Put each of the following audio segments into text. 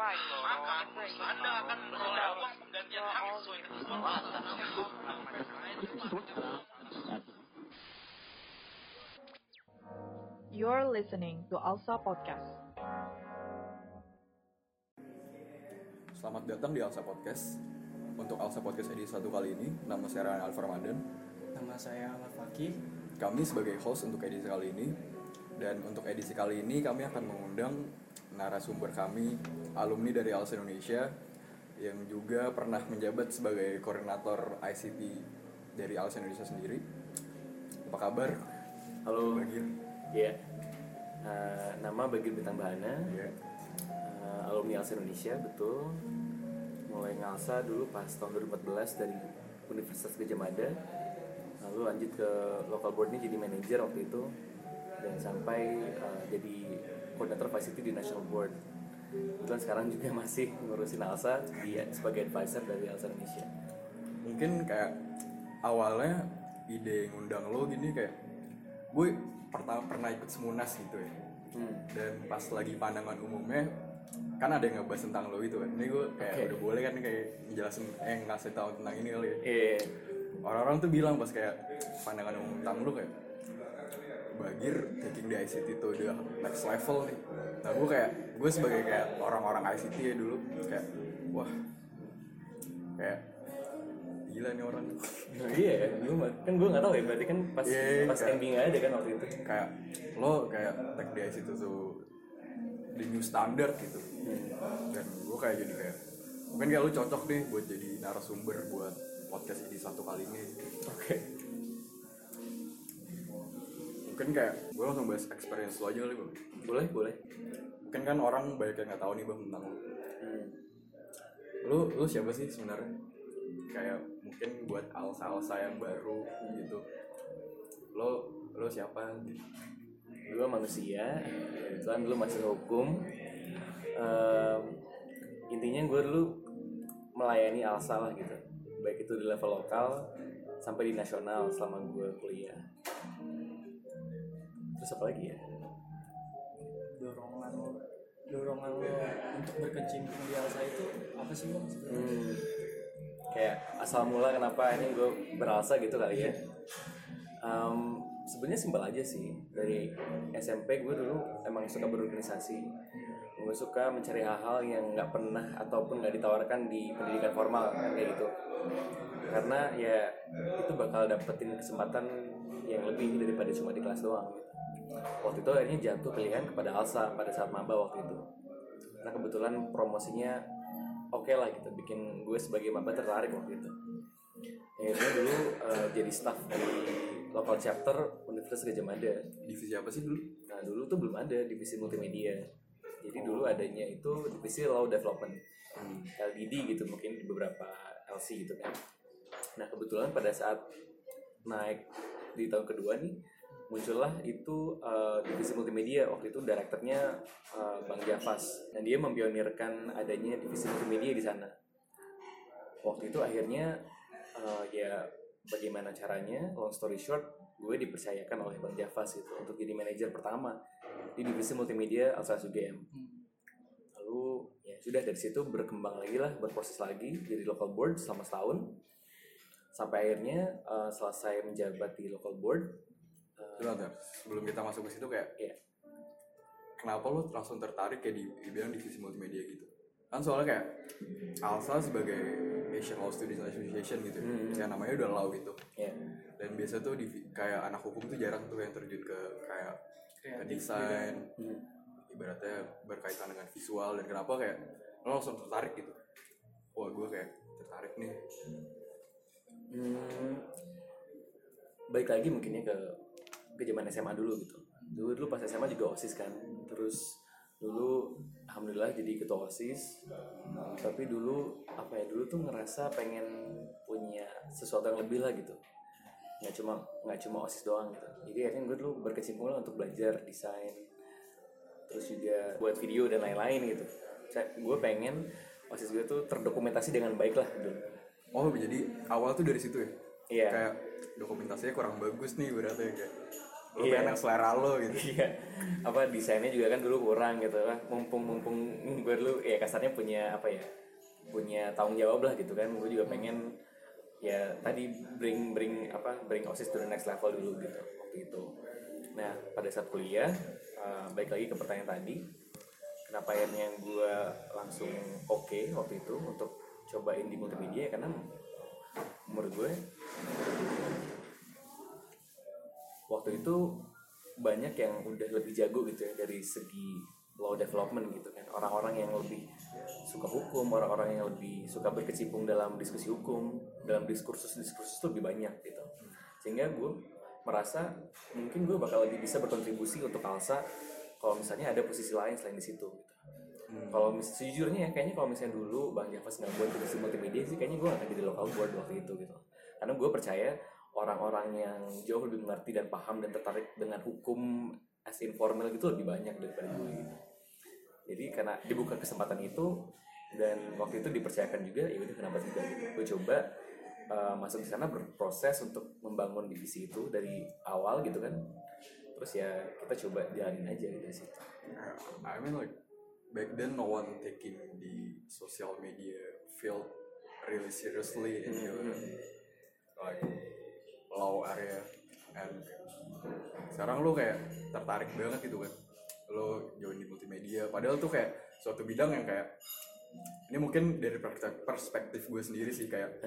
maka Anda akan memperoleh uang penggantian hak sesuai ketentuan You're listening to Alsa Podcast. Selamat datang di Alsa Podcast. Untuk Alsa Podcast edisi satu kali ini, nama saya Ryan Alfa Ramadan. Nama saya Ahmad Fakih. Kami sebagai host untuk edisi kali ini. Dan untuk edisi kali ini kami akan mengundang narasumber kami, alumni dari Alsa Indonesia yang juga pernah menjabat sebagai koordinator ICT dari Alsa Indonesia sendiri. Apa kabar? Halo. Bagir. Ya. Eh, nama Bagir Bintang Bahana. Ya. Eh, alumni Alsa Indonesia, betul. Mulai ngalsa dulu pas tahun 2014 dari Universitas Gajah Mada. Lalu lanjut ke local board ini jadi manajer waktu itu dan sampai eh, jadi koordinator facility di national board. Kebetulan sekarang juga masih ngurusin Alsa di, sebagai advisor dari Alsa Indonesia. Mungkin kayak awalnya ide ngundang lo gini kayak gue pertama pernah ikut semunas gitu ya Hmm. dan pas lagi pandangan umumnya kan ada yang ngebahas tentang lo itu kan ini gue kayak Oke. udah boleh kan kayak ngejelasin eh ngasih tahu tentang ini kali ya Eh, orang-orang tuh bilang pas kayak pandangan umum tentang lo kayak Bagir taking di ICT itu udah next level nih nah gue kayak gue sebagai kayak orang-orang ICT ya dulu kayak wah kayak gila nih orang Oh iya, gue kan gue nggak tahu ya. Berarti kan pas Iya, pas kayak- nggak ada kan waktu itu. kayak lo kayak tag di ICT tuh the new standard gitu dan gue kayak jadi kayak mungkin kayak lo cocok nih buat jadi narasumber buat podcast ini satu kali ini Oke. Mungkin kayak gue langsung bahas experience lo aja kali bang Boleh, boleh. mungkin kan orang banyak yang nggak tahu nih bang tentang lo Hmm. lo lo siapa sih sebenarnya kayak mungkin buat alsa alsa yang baru gitu lo lo siapa gitu Gue manusia, kebetulan dulu masih hukum. Ehm, intinya gue dulu melayani Alsa lah gitu. Baik itu di level lokal sampai di nasional selama gue kuliah. Terus apa lagi ya? dorongan lo dorongan lo untuk berkecimpung di Alsa itu apa sih bang? Hmm. Kayak asal mula kenapa ini gue berasa gitu kali ya. Em, Sebenarnya simpel aja sih. Dari SMP gue dulu emang suka berorganisasi. Gue suka mencari hal-hal yang nggak pernah ataupun nggak ditawarkan di pendidikan formal kan kayak gitu. Karena ya itu bakal dapetin kesempatan yang lebih daripada cuma di kelas doang. Gitu. Waktu itu akhirnya jatuh pilihan kepada Alsa pada saat maba waktu itu. Karena kebetulan promosinya oke lah gitu bikin gue sebagai maba tertarik waktu itu akhirnya dulu eh, jadi staff di local chapter Universitas Gajah Mada divisi apa sih dulu nah dulu tuh belum ada divisi multimedia jadi dulu adanya itu divisi law development. LDD gitu mungkin di beberapa LC gitu kan. Nah kebetulan pada saat naik di tahun kedua nih muncullah itu eh, divisi multimedia. Waktu itu direkturnya eh, Bang Javas. Dan dia mempionirkan adanya divisi multimedia di sana. Waktu itu akhirnya eh, ya bagaimana caranya long story short gue dipercayakan oleh Bang Javas gitu untuk jadi manajer pertama di divisi multimedia Alsa UGM lalu ya sudah dari situ berkembang lagi lah berproses lagi jadi local board selama setahun sampai akhirnya eh, selesai menjabat di local board eh, Bentar, bentar. sebelum kita masuk ke situ kayak Iya. kenapa lo langsung tertarik kayak di dibilang divisi multimedia gitu kan soalnya kayak Alsa sebagai Asian Law Students Association gitu Hmm. ya namanya udah law gitu ya dan biasa tuh di kayak anak hukum tuh jarang tuh yang terjun ke kayak ke desain Hmm. ibaratnya berkaitan dengan visual dan kenapa kayak lo langsung tertarik gitu wah gue kayak tertarik nih Hmm, baik lagi mungkin ya ke ke zaman SMA dulu gitu. Dulu dulu pas SMA juga osis kan. Terus dulu alhamdulillah jadi ketua osis. Tapi dulu apa ya dulu tuh ngerasa pengen punya sesuatu yang lebih lah gitu. Nggak cuma nggak cuma osis doang gitu. Jadi akhirnya gue dulu berkecimpung lah untuk belajar desain. Terus juga buat video dan lain-lain gitu. Saya, gue pengen osis gue tuh terdokumentasi dengan baik lah dulu. oh jadi awal tuh dari situ ya Iya. kayak dokumentasinya kurang bagus nih berarti kayak Lu Iya. pengen selera lo gitu. iya apa desainnya juga kan dulu kurang gitu kan mumpung mumpung gue dulu ya kasarnya punya apa ya punya tanggung jawab lah gitu kan gue juga pengen ya tadi bring bring apa bring osis to the next level dulu gitu waktu itu. Nah pada saat kuliah uh, balik lagi ke pertanyaan tadi kenapa akhirnya gue langsung oke waktu itu untuk cobain di multimedia? Karena menurut gue waktu itu banyak yang udah lebih jago gitu ya dari segi law development gitu kan. Orang-orang yang lebih suka hukum orang-orang yang lebih suka berkecimpung dalam diskusi hukum dalam diskursus diskursus itu lebih banyak gitu sehingga gue merasa mungkin gue bakal lebih bisa berkontribusi untuk Alsa kalau misalnya ada posisi lain selain di situ gitu. Kalau mis sejujurnya ya kayaknya kalau misalnya dulu Bang Javas nggak buat divisi multimedia sih kayaknya gue akan jadi local board waktu itu gitu. Karena gue percaya orang-orang yang jauh lebih mengerti dan paham dan tertarik dengan hukum as informal gitu lebih banyak daripada gue gitu. Jadi karena dibuka kesempatan itu dan waktu itu dipercayakan juga ya udah kenapa tidak gitu. Gue coba uh, masuk di sana berproses untuk membangun divisi itu dari awal gitu kan. Terus ya kita coba jalanin aja dari situ. I mean like back then no one taking the social media field really seriously in your like law area and sekarang lu kayak tertarik banget gitu kan lo join di multimedia. Padahal tuh kayak suatu bidang yang kayak ini mungkin dari perspektif, gue sendiri sih kayak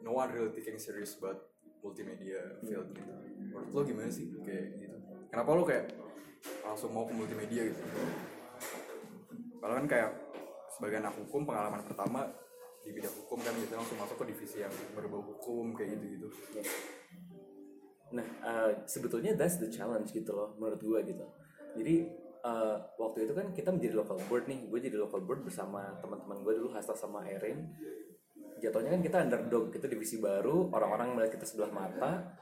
no one really taking serious about multimedia field gitu. Menurut lo gimana sih? Kayak gitu. Kenapa lo kayak langsung mau ke multimedia gitu? Kalau kan kayak sebagai anak hukum pengalaman pertama di bidang hukum kan gitu langsung masuk ke divisi yang berbau hukum kayak gitu gitu Nah, uh, sebetulnya that's the challenge gitu loh menurut gue gitu. Jadi uh, waktu itu kan kita menjadi local board nih, gue jadi local board bersama teman-teman gue dulu Hasta sama Erin. Jatuhnya kan kita underdog, kita divisi baru, orang-orang melihat kita sebelah mata,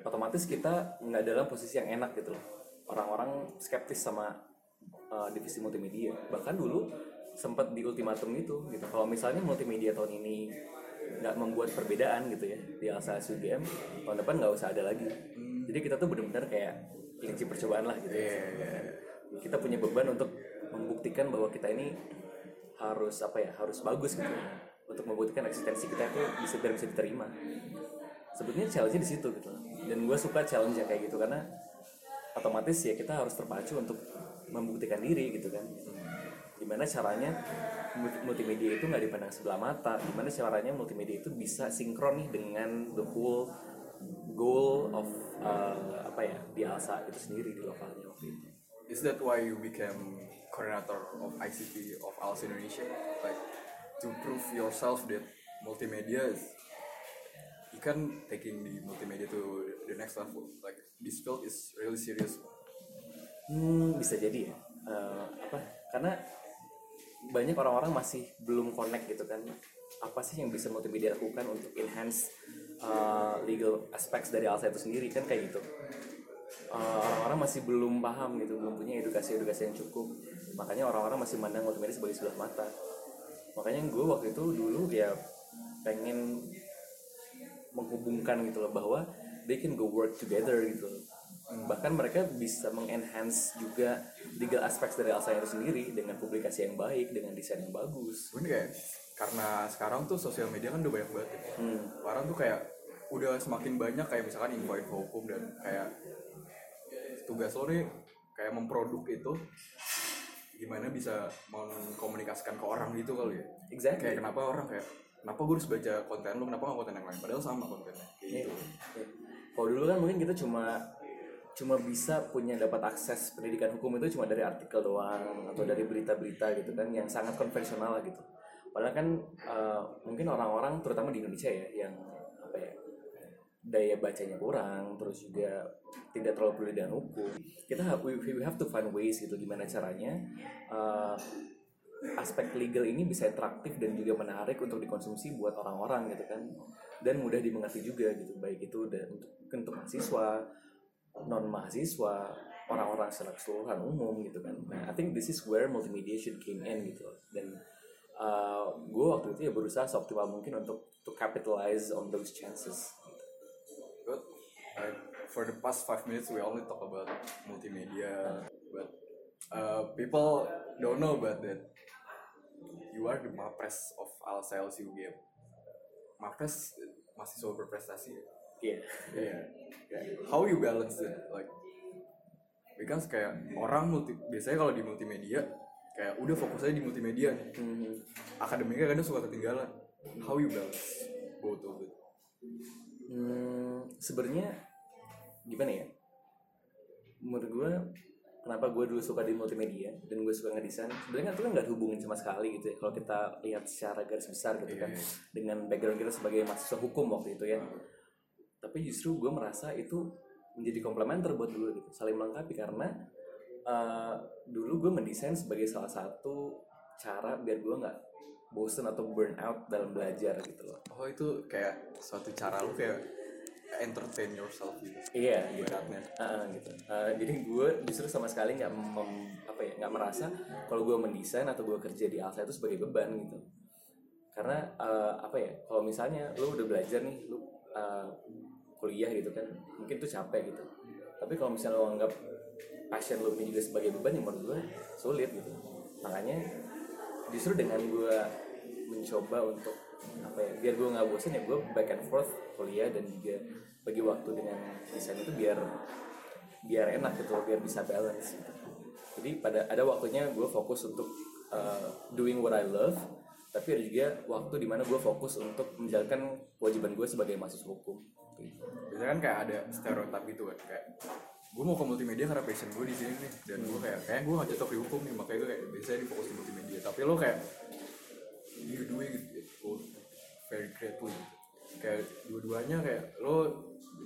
otomatis kita nggak dalam posisi yang enak gitu loh. Orang-orang skeptis sama uh, divisi multimedia. Bahkan dulu sempat di ultimatum gitu, gitu. Kalau misalnya multimedia tahun ini nggak membuat perbedaan gitu ya di Alsa UGM tahun depan nggak usah ada lagi jadi kita tuh benar-benar kayak kelinci percobaan lah gitu. Kita punya beban untuk membuktikan bahwa kita ini harus apa ya harus bagus gitu. Untuk membuktikan eksistensi kita itu bisa biar bisa diterima. Sebetulnya challenge di situ gitu. Dan gue suka challenge yang kayak gitu karena otomatis ya kita harus terpacu untuk membuktikan diri gitu kan. Gimana caranya multi- multimedia itu nggak dipandang sebelah mata? Gimana caranya multimedia itu bisa sinkron nih dengan the whole goal of uh, apa ya di Alsa itu sendiri di lokalnya waktu itu is that why you became coordinator of ICT of ALS Indonesia like to prove yourself that multimedia is you can taking the multimedia to the next level like this field is really serious Hmm, bisa jadi ya. Eh, apa? Karena banyak orang-orang masih belum connect gitu kan. Apa sih yang bisa multimedia lakukan untuk enhance eh, legal aspects dari Alsa itu sendiri kan kayak gitu. Eh, orang-orang masih belum paham gitu, belum punya edukasi-edukasi yang cukup. Makanya orang-orang masih mandang multimedia sebagai sebelah mata. Makanya gue waktu itu dulu ya pengen menghubungkan gitu loh bahwa they can go work together gitu bahkan mereka bisa mengenhance juga legal aspects dari Alsa itu sendiri dengan publikasi yang baik dengan desain yang bagus karena sekarang tuh sosial media kan udah banyak banget ya. hmm. orang tuh kayak udah semakin banyak kayak misalkan info-info hukum dan kayak tugas lo nih kayak memproduk itu gimana bisa mengkomunikasikan ke orang gitu kali ya exactly kayak kenapa orang kayak kenapa gue harus baca konten lu kenapa nggak konten yang lain padahal sama kontennya kayak Iya. gitu Iya. kalau dulu kan mungkin kita cuma cuma bisa punya dapat akses pendidikan hukum itu cuma dari artikel doang atau dari berita-berita gitu kan yang sangat konvensional lah gitu padahal kan eh, mungkin orang-orang terutama di Indonesia ya yang apa ya daya bacanya kurang terus juga tidak terlalu peduli dengan hukum. Kita we, we have to find ways gitu gimana caranya eh, aspek legal ini bisa atraktif dan juga menarik untuk dikonsumsi buat orang-orang gitu kan. Dan mudah dimengerti juga gitu baik itu dan untuk untuk mahasiswa non mahasiswa orang-orang secara keseluruhan umum gitu kan. Nah I think this is where multimedia should came in gitu. Dan uh, gue waktu itu ya berusaha seoptimal mungkin untuk to capitalize on those chances Good. Alright. for the past five minutes we only talk about multimedia, but uh, people don't know about that. You are the Mapres of Alsa LCU game. Mapres mahasiswa berprestasi. Iya. Yeah. yeah. How you balance it? Like, because kayak orang multi biasanya kalau di multimedia kayak udah fokus aja di multimedia nih. Hmm. Akademiknya kadang suka ketinggalan. How you balance both of it? Hmm, sebenarnya gimana ya? Menurut gue, kenapa gue dulu suka di multimedia dan gue suka ngedesain? Sebenarnya kan itu kan nggak hubungin sama sekali gitu ya. Kalau kita lihat secara garis besar gitu kan, Iya. dengan background kita sebagai mahasiswa hukum waktu itu ya. Tapi justru gue merasa itu menjadi komplementer buat dulu gitu, saling melengkapi karena eh, dulu gue mendesain sebagai salah satu cara biar gue nggak bosen atau burn out dalam belajar gitu loh. Oh itu kayak suatu cara lu kayak entertain yourself gitu. Iya, gitu. Ah, gitu. Ah, jadi gue justru sama sekali nggak mem- apa ya nggak merasa kalau gue mendesain atau gue kerja di Alsa itu sebagai beban gitu. Karena eh, apa ya kalau misalnya lu udah belajar nih, lu eh, kuliah gitu kan, mungkin tuh capek gitu. Tapi kalau misalnya lu anggap passion ini juga sebagai beban, yang menurut gue sulit gitu. Makanya justru dengan gue mencoba untuk apa ya biar gue nggak bosan ya gue back and forth kuliah dan juga bagi waktu dengan desain itu biar biar enak gitu biar bisa balance gitu. jadi pada ada waktunya gue fokus untuk uh, doing what I love tapi ada juga waktu di mana gue fokus untuk menjalankan kewajiban gue sebagai mahasiswa hukum. Biasanya kan kayak ada stereotip gitu kan kayak gue mau ke multimedia karena passion gue di sini nih. Dan gue kayak kayak gue gak cocok di hukum nih makanya gue kayak biasanya di fokus di multimedia. Tapi lo kayak you doing it oh, very greatly kayak dua-duanya kayak lo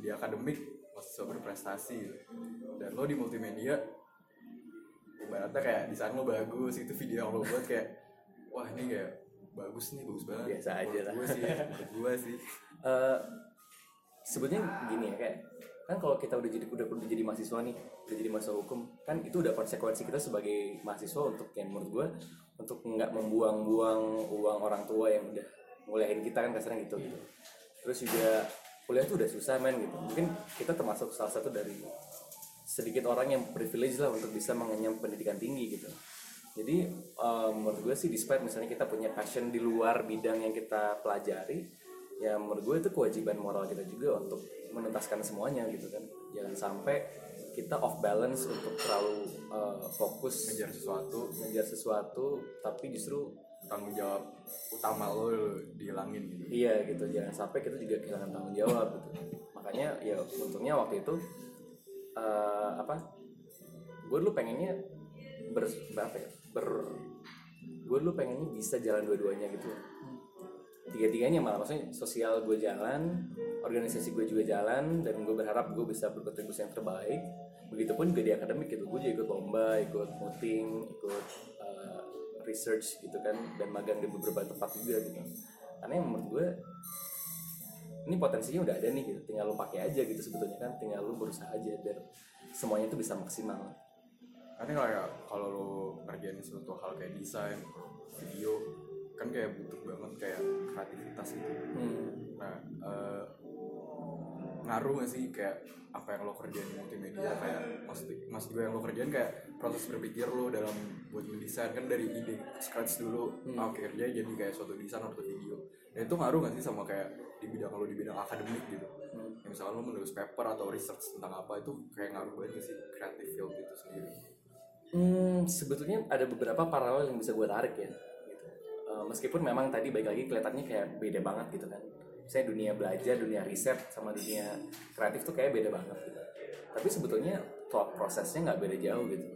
di akademik masih berprestasi. Gitu. dan lo di multimedia ibaratnya kayak desain lo bagus itu video yang lo buat kayak wah ini kayak bagus nih bagus banget. Biasa aja lah. gue sih menurut gue sih. Eh, sebetulnya gini ya kayak kan kalau kita udah jadi udah udah jadi mahasiswa nih udah jadi mahasiswa hukum kan itu udah konsekuensi kita sebagai mahasiswa untuk yang menurut gue untuk nggak membuang-buang uang orang tua yang udah nguliahin kita kan kasarnya gitu. Gitu terus juga kuliah tuh udah susah men gitu. Mungkin kita termasuk salah satu dari sedikit orang yang privilege lah untuk bisa mengenyam pendidikan tinggi gitu. Jadi eh, menurut gue sih despite misalnya kita punya passion di luar bidang yang kita pelajari ya menurut gue itu kewajiban moral kita juga untuk menuntaskan semuanya gitu kan jangan sampai kita off balance untuk terlalu eh, fokus ngejar sesuatu ngejar sesuatu tapi justru tanggung jawab utama lo dihilangin gitu Iya gitu, jangan sampai kita juga kehilangan tanggung jawab gitu. Makanya ya untungnya waktu itu eh, apa? Gue dulu pengennya ber berapa ya? Ber gue dulu pengennya bisa jalan dua-duanya gitu. Tiga-tiganya malah maksudnya sosial gue jalan, organisasi gue juga jalan, dan gue berharap gue bisa berkontribusi yang terbaik. Begitupun juga di akademik gitu, gue juga ikut lomba, ikut voting, ikut eh, research gitu kan, dan magang di beberapa tempat juga gitu karena yang menurut gue ini potensinya udah ada nih gitu tinggal lu pakai aja gitu sebetulnya kan tinggal lu berusaha aja biar semuanya itu bisa maksimal karena kayak kalau lo ngerjain suatu hal kayak desain video kan kayak butuh banget kayak kreativitas gitu. Hmm. nah eh, ngaruh gak sih kayak apa yang lo kerjain di multimedia? Kayak maksud maksud gue yang lo kerjain kayak proses berpikir lo dalam buat mendesain. Kan dari ide scratch dulu Hmm. ah, oke kerja jadi kayak suatu desain atau video. Dan itu ngaruh gak sih sama kayak di bidang lo di bidang akademik gitu? Hmm. ya, misalnya lo menulis paper atau research tentang apa itu kayak ngaruh banget gak sih creative field itu sendiri? Hmm, sebetulnya ada beberapa paralel yang bisa gue tarik ya Eh, meskipun memang tadi baik lagi kelihatannya kayak beda banget gitu kan. Saya dunia belajar dunia riset sama dunia kreatif tuh kayak beda banget gitu. Tapi sebetulnya thought prosesnya nggak beda jauh gitu.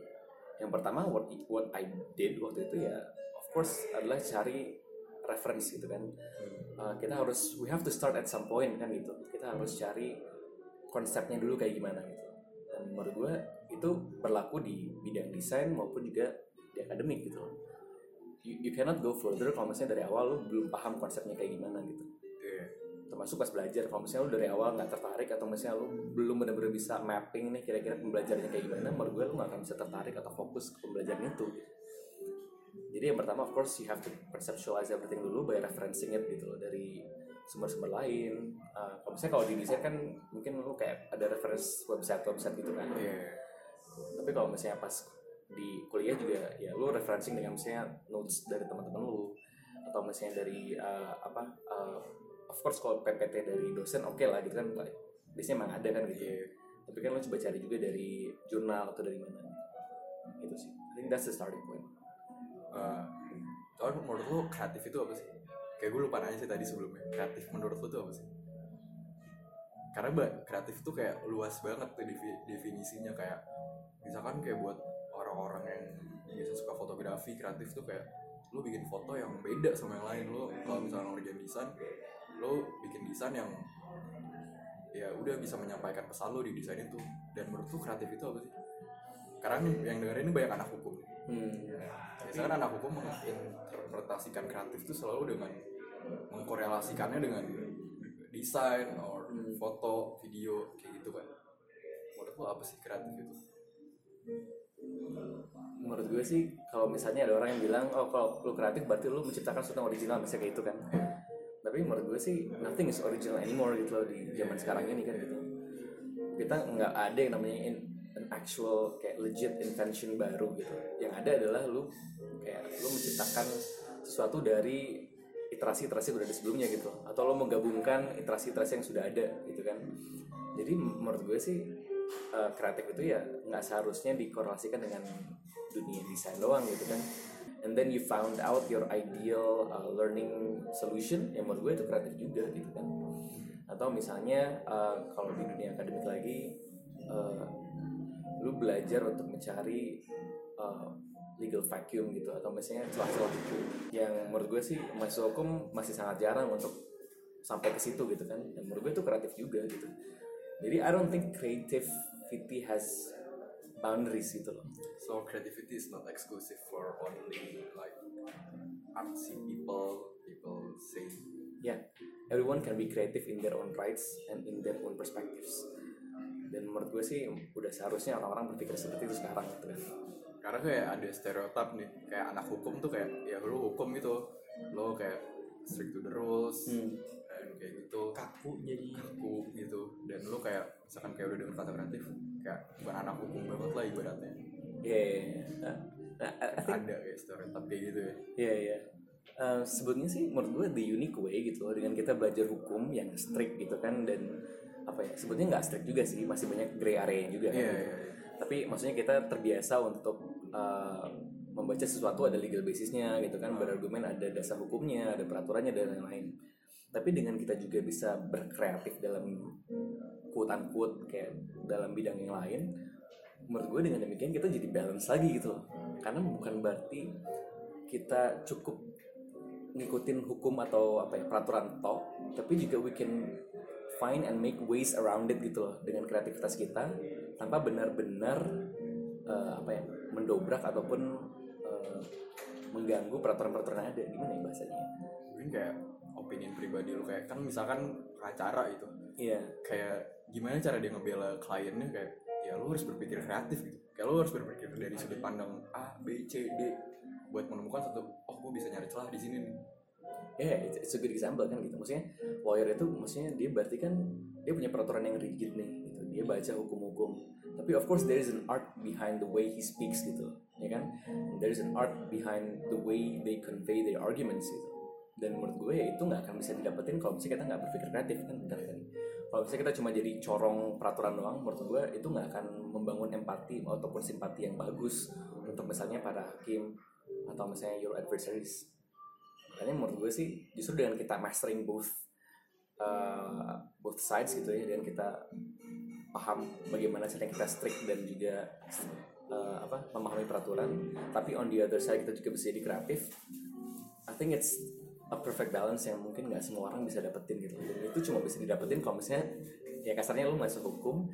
Yang pertama what what I did waktu itu ya of course adalah cari reference gitu kan. Uh, kita harus we have to start at some point kan gitu. Kita harus cari konsepnya dulu kayak gimana gitu. Dan menurut gue itu berlaku di bidang desain maupun juga di akademik gitu you, you cannot go further kalau misalnya dari awal lu belum paham konsepnya kayak gimana gitu Iya. termasuk pas belajar kalau misalnya lu dari awal nggak tertarik atau misalnya lu belum benar-benar bisa mapping nih kira-kira pembelajarannya kayak gimana menurut gue lu nggak akan bisa tertarik atau fokus ke pembelajaran itu jadi yang pertama of course you have to conceptualize everything dulu by referencing it gitu loh dari sumber-sumber lain Uh, kalau misalnya kalau di desain kan mungkin lu kayak ada reference website website gitu kan Iya. tapi kalau misalnya pas di kuliah juga ya lu referencing dengan misalnya notes dari teman-teman lu atau misalnya dari uh, apa uh, of course kalau PPT dari dosen oke lah gitu kan biasanya emang ada kan gitu Iya. tapi kan lu coba cari juga dari jurnal atau dari mana gitu sih I think that's the starting point soalnya menurut lu kreatif itu apa sih? Kayak gue lupa nanya sih tadi sebelumnya. Kreatif menurut lu tuh apa sih? Karena kreatif tuh kayak luas banget tuh defi- definisinya kayak misalkan kayak buat orang-orang yang biasa suka fotografi kreatif tuh kayak lu bikin foto yang beda sama yang lain lu kalau misalnya ngerjain desain lu bikin desain yang ya udah bisa menyampaikan pesan lu di desain itu dan menurut lu kreatif itu apa sih? Karena yang dengerin ini banyak anak hukum hmm. biasanya kan anak hukum menginterpretasikan kreatif itu selalu dengan mengkorelasikannya dengan desain or Hmm. foto, video kayak gitu kan. Menurut lo apa sih kreatif itu? Menurut gue sih kalau misalnya ada orang yang bilang oh kalau lu kreatif berarti lu menciptakan sesuatu yang original misalnya kayak itu kan. Tapi menurut gue sih nothing is original anymore gitu loh di zaman sekarang ini kan gitu. Kita nggak ada yang namanya in, an actual kayak legit invention baru gitu. Yang ada adalah lu kayak lu menciptakan sesuatu dari iterasi-iterasi yang udah ada sebelumnya gitu. Atau lo menggabungkan iterasi-iterasi yang sudah ada gitu kan. Jadi menurut gue sih uh, kreatif itu ya nggak seharusnya dikorelasikan dengan dunia desain doang gitu kan. And then you found out your ideal uh, learning solution yang menurut gue itu kreatif juga gitu kan. Atau misalnya uh, kalau di dunia akademik lagi uh, lu belajar untuk mencari uh, legal vacuum gitu atau misalnya celah-celah hukum yang menurut gue sih masuk hukum masih sangat jarang untuk sampai ke situ gitu kan. Dan menurut gue itu kreatif juga gitu. Jadi I don't think creativity has boundaries gitu loh. So creativity is not exclusive for only like artsy people. People say. Ya everyone can be creative in their own rights and in their own perspectives. Dan menurut gue sih udah seharusnya orang-orang berpikir seperti itu sekarang gitu kan. Karena kayak ada stereotip nih kayak anak hukum tuh kayak ya lu hukum gitu. Lo kayak strict to the rules. Hmm. Dan kayak gitu kaku jadi kaku gitu dan lu kayak misalkan kayak udah denger kata kreatif kayak bukan anak hukum banget lah ibaratnya ya ya, ya. nah, nah, think ada kayak stereotip kayak gitu ya Iya iya. Eh, sebetulnya sih menurut gue the unique way gitu loh dengan kita belajar hukum yang strict gitu kan dan apa ya sebetulnya nggak strict juga sih masih banyak gray area juga kan. Iya, gitu. iya, iya. Tapi maksudnya kita terbiasa untuk eh, membaca sesuatu ada legal basisnya gitu kan berargumen ada dasar hukumnya ada peraturannya dan lain-lain. Tapi dengan kita juga bisa berkreatif dalam quote unquote kayak dalam bidang yang lain menurut gue dengan demikian kita jadi balance lagi gitu loh. Karena bukan berarti kita cukup ngikutin hukum atau apa ya peraturan toh tapi juga we can find and make ways around it gitu loh. Dengan kreativitas kita tanpa benar-benar eh, apa ya mendobrak ataupun eh, mengganggu peraturan-peraturan ada. Gimana ya bahasanya? Mungkin kayak opinion pribadi lu. Kayak kan misalkan acara itu. Iya. Kayak gimana cara dia ngebela kliennya? Kayak ya lu harus berpikir kreatif gitu. Kayak lu harus berpikir dari sudut pandang A B C D. Buat menemukan satu oh gue bisa nyari celah di sini nih. Ya it's, it's a good example kan gitu. Maksudnya lawyer itu maksudnya dia berarti kan dia punya peraturan yang rigid nih gitu. Dia baca hukum-hukum. Tapi of course there is an art behind the way he speaks gitu ya kan? There is an art behind the way they convey their arguments gitu dan menurut gue itu nggak akan bisa didapetin kalau misalnya kita nggak berpikir kreatif kan? Benar kan? Kalau misalnya kita cuma jadi corong peraturan doang menurut gue itu nggak akan membangun empati ataupun simpati yang bagus untuk misalnya para hakim atau misalnya your adversaries. Makanya menurut gue sih justru dengan kita mastering both uh, both sides gitu ya dan kita paham bagaimana caranya kita strict dan juga uh, apa memahami peraturan tapi on the other side kita juga bisa jadi kreatif I think it's a perfect balance yang mungkin nggak semua orang bisa dapetin gitu. Dan itu cuma bisa didapetin kalau misalnya ya kasarnya lu masuk hukum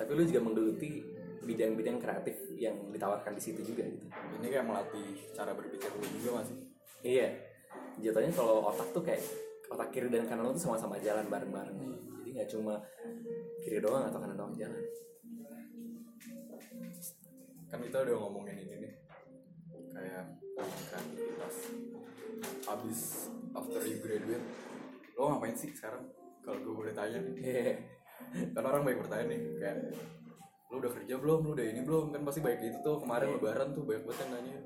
tapi lu juga menggeluti bidang-bidang kreatif yang ditawarkan di situ juga gitu. Ini kayak melatih cara berpikir lu juga masih Iya, jatuhnya kalau otak tuh kayak otak kiri dan kanan lo tuh sama-sama jalan bareng-bareng. Jadi nggak cuma kiri doang atau kanan doang jalan. kan kita udah ngomongin ini nih. Kayak kreativitas abis after you graduate lo ngapain sih sekarang? Kalau gue boleh tanya nih. Iya. kan orang banyak bertanya nih kayak lo udah kerja belum? Lo udah ini belum? Kan pasti baik gitu tuh kemarin lebaran tuh banyak banget yang nanya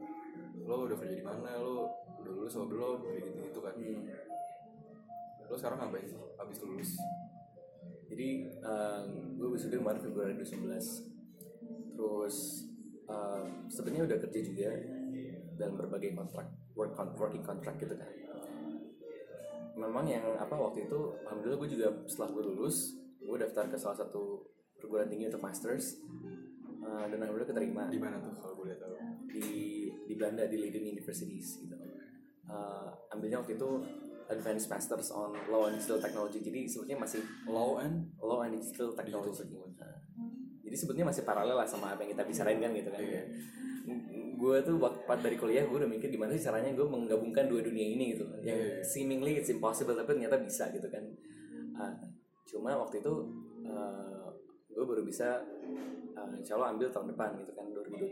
lo udah kerja di mana? Lo udah lulus atau belum kayak gitu gitu kan. Hmm. lo sekarang ngapain sih abis lulus? Jadi um, gue wisuda kemarin Februari 2019 Terus um, sebenarnya udah kerja juga dalam berbagai kontrak work con- working contract gitu kan. Memang yang apa waktu itu alhamdulillah gue juga setelah gue lulus gue daftar ke salah satu perguruan tinggi untuk masters Uh, dan alhamdulillah keterima di mana tuh kalau boleh tahu di di Belanda di Leiden Universities gitu. Uh, ambilnya waktu itu Advanced Masters on Law and Digital Technology. Jadi sebetulnya masih law and Law and Digital Technology. Digital Nah, jadi sebetulnya masih paralel lah sama apa yang kita bicarain kan gitu kan. Iya. Gue tuh waktu dari kuliah gue udah mikir gimana sih caranya gue menggabungkan dua dunia ini gitu. Yang Iya. seemingly it's impossible tapi ternyata bisa gitu kan. Ah, cuma waktu itu gue baru bisa uh, insya Allah ambil tahun depan gitu kan 2020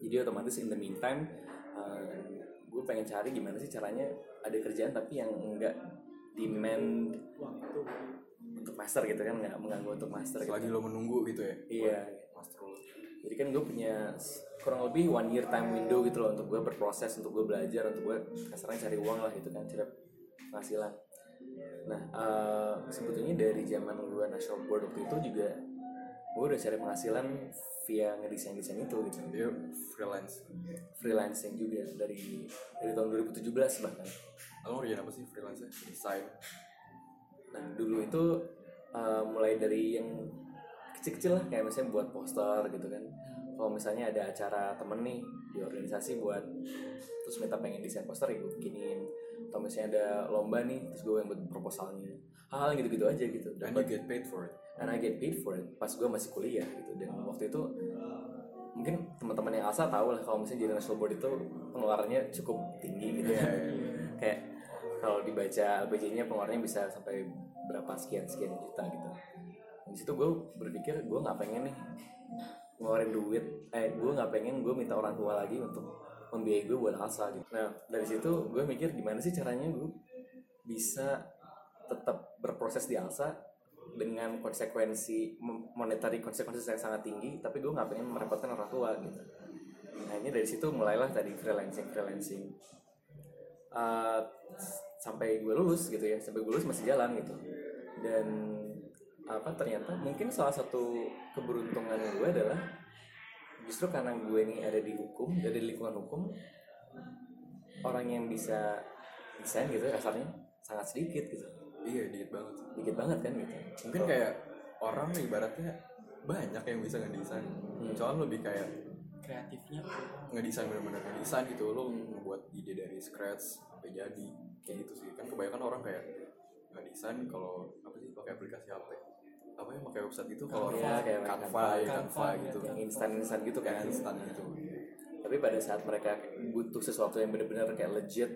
jadi otomatis in the meantime gue pengen cari gimana sih caranya ada kerjaan tapi yang enggak demand untuk master gitu kan nggak mengganggu untuk master gitu. selagi lo menunggu gitu ya Iya. master lo jadi kan gue punya kurang lebih one year time window gitu loh untuk gue berproses untuk gue belajar untuk gue kasarnya cari uang lah gitu kan cari penghasilan. Nah eh, sebetulnya dari zaman gue national board waktu itu juga gue udah cari penghasilan via ngedesain desain itu gitu. Dia freelance. Freelancing juga dari dari tahun 2017 bahkan. Lo ngerjain apa sih freelance desain. Nah dulu itu uh, mulai dari yang kecil-kecil lah kayak misalnya buat poster gitu kan. Kalau misalnya ada acara temen nih di organisasi buat terus minta pengen desain poster ya gue bikinin. Atau misalnya ada lomba nih terus gue yang buat proposalnya. Hal-hal gitu-gitu aja gitu. and Dan you get paid for it and I get paid for it pas gue masih kuliah gitu dan waktu itu mungkin teman-teman yang asal tahu lah kalau misalnya jadi national board itu pengeluarannya cukup tinggi gitu ya kayak kalau dibaca LPJ-nya pengeluarannya bisa sampai berapa sekian sekian juta gitu di situ gue berpikir gue nggak pengen nih ngeluarin duit. Eh gue nggak pengen gue minta orang tua lagi untuk membiayai gue buat alsa gitu. Nah dari situ gue mikir gimana sih caranya gue bisa tetap berproses di alsa dengan konsekuensi monetary konsekuensi yang sangat tinggi tapi gue nggak pengen merepotkan orang tua gitu. Nah ini dari situ mulailah tadi freelancing freelancing. Uh, sampai gue lulus gitu ya sampai gue lulus masih jalan gitu. Dan apa ternyata mungkin salah satu keberuntungan gue adalah justru karena gue ini ada di hukum ada di lingkungan hukum orang yang bisa desain gitu ya kasarnya sangat sedikit gitu. Iya dikit banget. Dikit banget kan gitu. Mungkin kayak orang ibaratnya banyak yang bisa ngedesain. Hmm. soalnya lebih kayak kreatifnya. ngedesain bener-bener ngedesain gitu lo ngebuat ide dari scratch sampai jadi. Kayak gitu sih. Kan kebanyakan orang kayak ngedesain kalau apa sih pakai aplikasi HP apa yang pakai website itu kalau Iya, Canva, kayak Canva, Canva, ya, Canva, ya. gitu. yang instan-instan gitu kayak kan instan gitu. Tapi pada saat mereka butuh sesuatu yang benar-benar kayak legit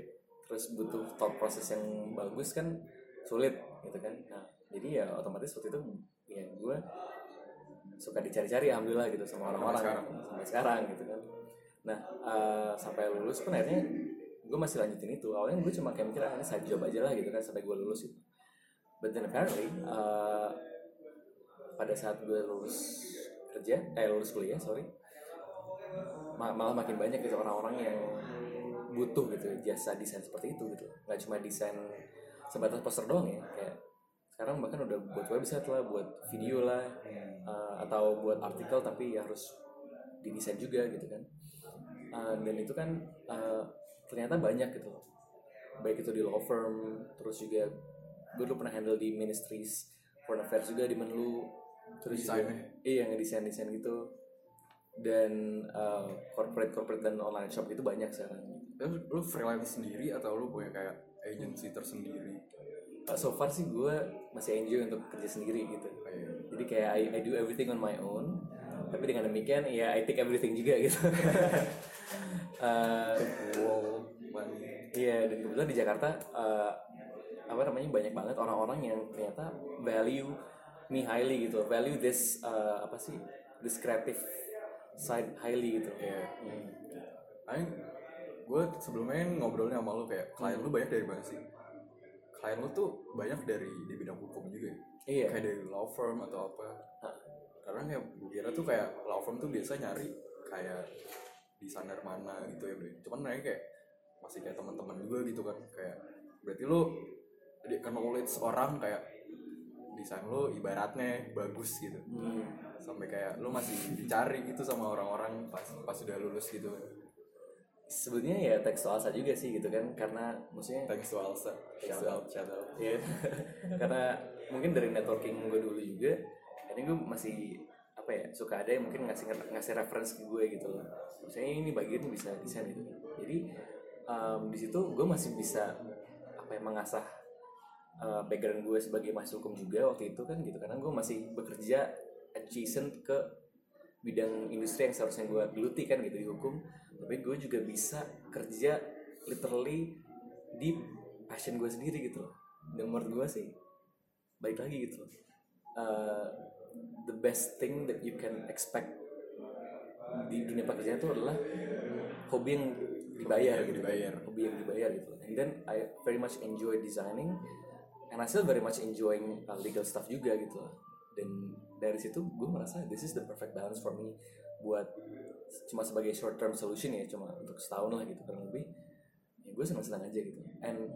terus butuh thought process yang bagus kan sulit gitu kan. Nah jadi ya otomatis waktu itu ya gue suka dicari-cari alhamdulillah gitu sama orang-orang Sampai sekarang. sampai sekarang gitu kan. Nah eh, sampai lulus pun akhirnya gue masih lanjutin itu. Awalnya gue cuma kayak mikir ah, ini side job aja lah gitu kan sampai gue lulus itu. But then apparently eh, pada saat gue lulus kerja eh lulus kuliah sorry. Ma- malah makin banyak gitu orang-orang yang butuh gitu jasa desain seperti itu gitu. Nggak cuma desain sebatas poster doang ya kayak sekarang bahkan udah buat website lah buat video lah uh, atau buat artikel tapi ya harus didesain juga gitu kan. Uh, dan itu kan uh, ternyata banyak gitu. Baik itu di law firm terus juga gue dulu pernah handle di ministries foreign affairs juga di Menlu terus Desainnya? iya ngedesain desain gitu. Dan uh, corporate corporate dan online shop itu banyak sekarang. Terus lu freelance sendiri atau lu punya kayak agency tersendiri? Uh, so far sih gue masih enjoy untuk kerja sendiri gitu. Kayak jadi kayak I, I do everything on my own. Tapi dengan demikian ya I take everything juga gitu. Uh, wow money Iya dan kebetulan di Jakarta eh, apa namanya banyak banget orang-orang yang ternyata value me highly gitu, value this eh, apa sih this creative side highly gitu. Iya. Hmm. Aing gue sebelumnya ngobrolnya sama lu kayak klien lu banyak dari mana sih? klien lu tuh banyak dari di bidang hukum juga ya? iya kayak dari law firm atau apa Hah. karena kayak gue kira tuh kayak law firm tuh biasa nyari kayak desainer mana gitu ya cuman mereka kayak masih kayak teman-teman juga gitu kan kayak berarti lu jadi knowledge orang kayak desain lu ibaratnya bagus gitu Hmm. sampai kayak lu masih dicari gitu sama orang-orang pas pas sudah lulus gitu sebetulnya ya teks soal juga sih gitu kan karena maksudnya thanks to Alsa thanks to Al- shout out. Iya. karena mungkin dari networking gue dulu juga ini gue masih apa ya suka ada yang mungkin ngasih ngasih reference ke gue gitu loh maksudnya ini bagian bisa desain gitu jadi um, di situ gue masih bisa apa ya mengasah uh, background gue sebagai mahasiswa hukum juga waktu itu kan gitu. Karena gue masih bekerja adjacent ke bidang industri yang seharusnya gue geluti kan gitu di hukum. Tapi gue juga bisa kerja literally di passion gue sendiri gitu loh. Dan menurut gue sih baik lagi gitu loh. Uh, the best thing that you can expect di dunia pekerjaan itu adalah hobi yang dibayar Yang gitu. dibayar. hobi yang dibayar gitu. And then I very much enjoy designing and I still very much enjoying uh, legal stuff juga gitu. Loh dan dari situ gue merasa this is the perfect balance for me buat cuma sebagai short term solution ya cuma untuk setahun lah gitu kurang lebih. Ya gue senang senang aja gitu. And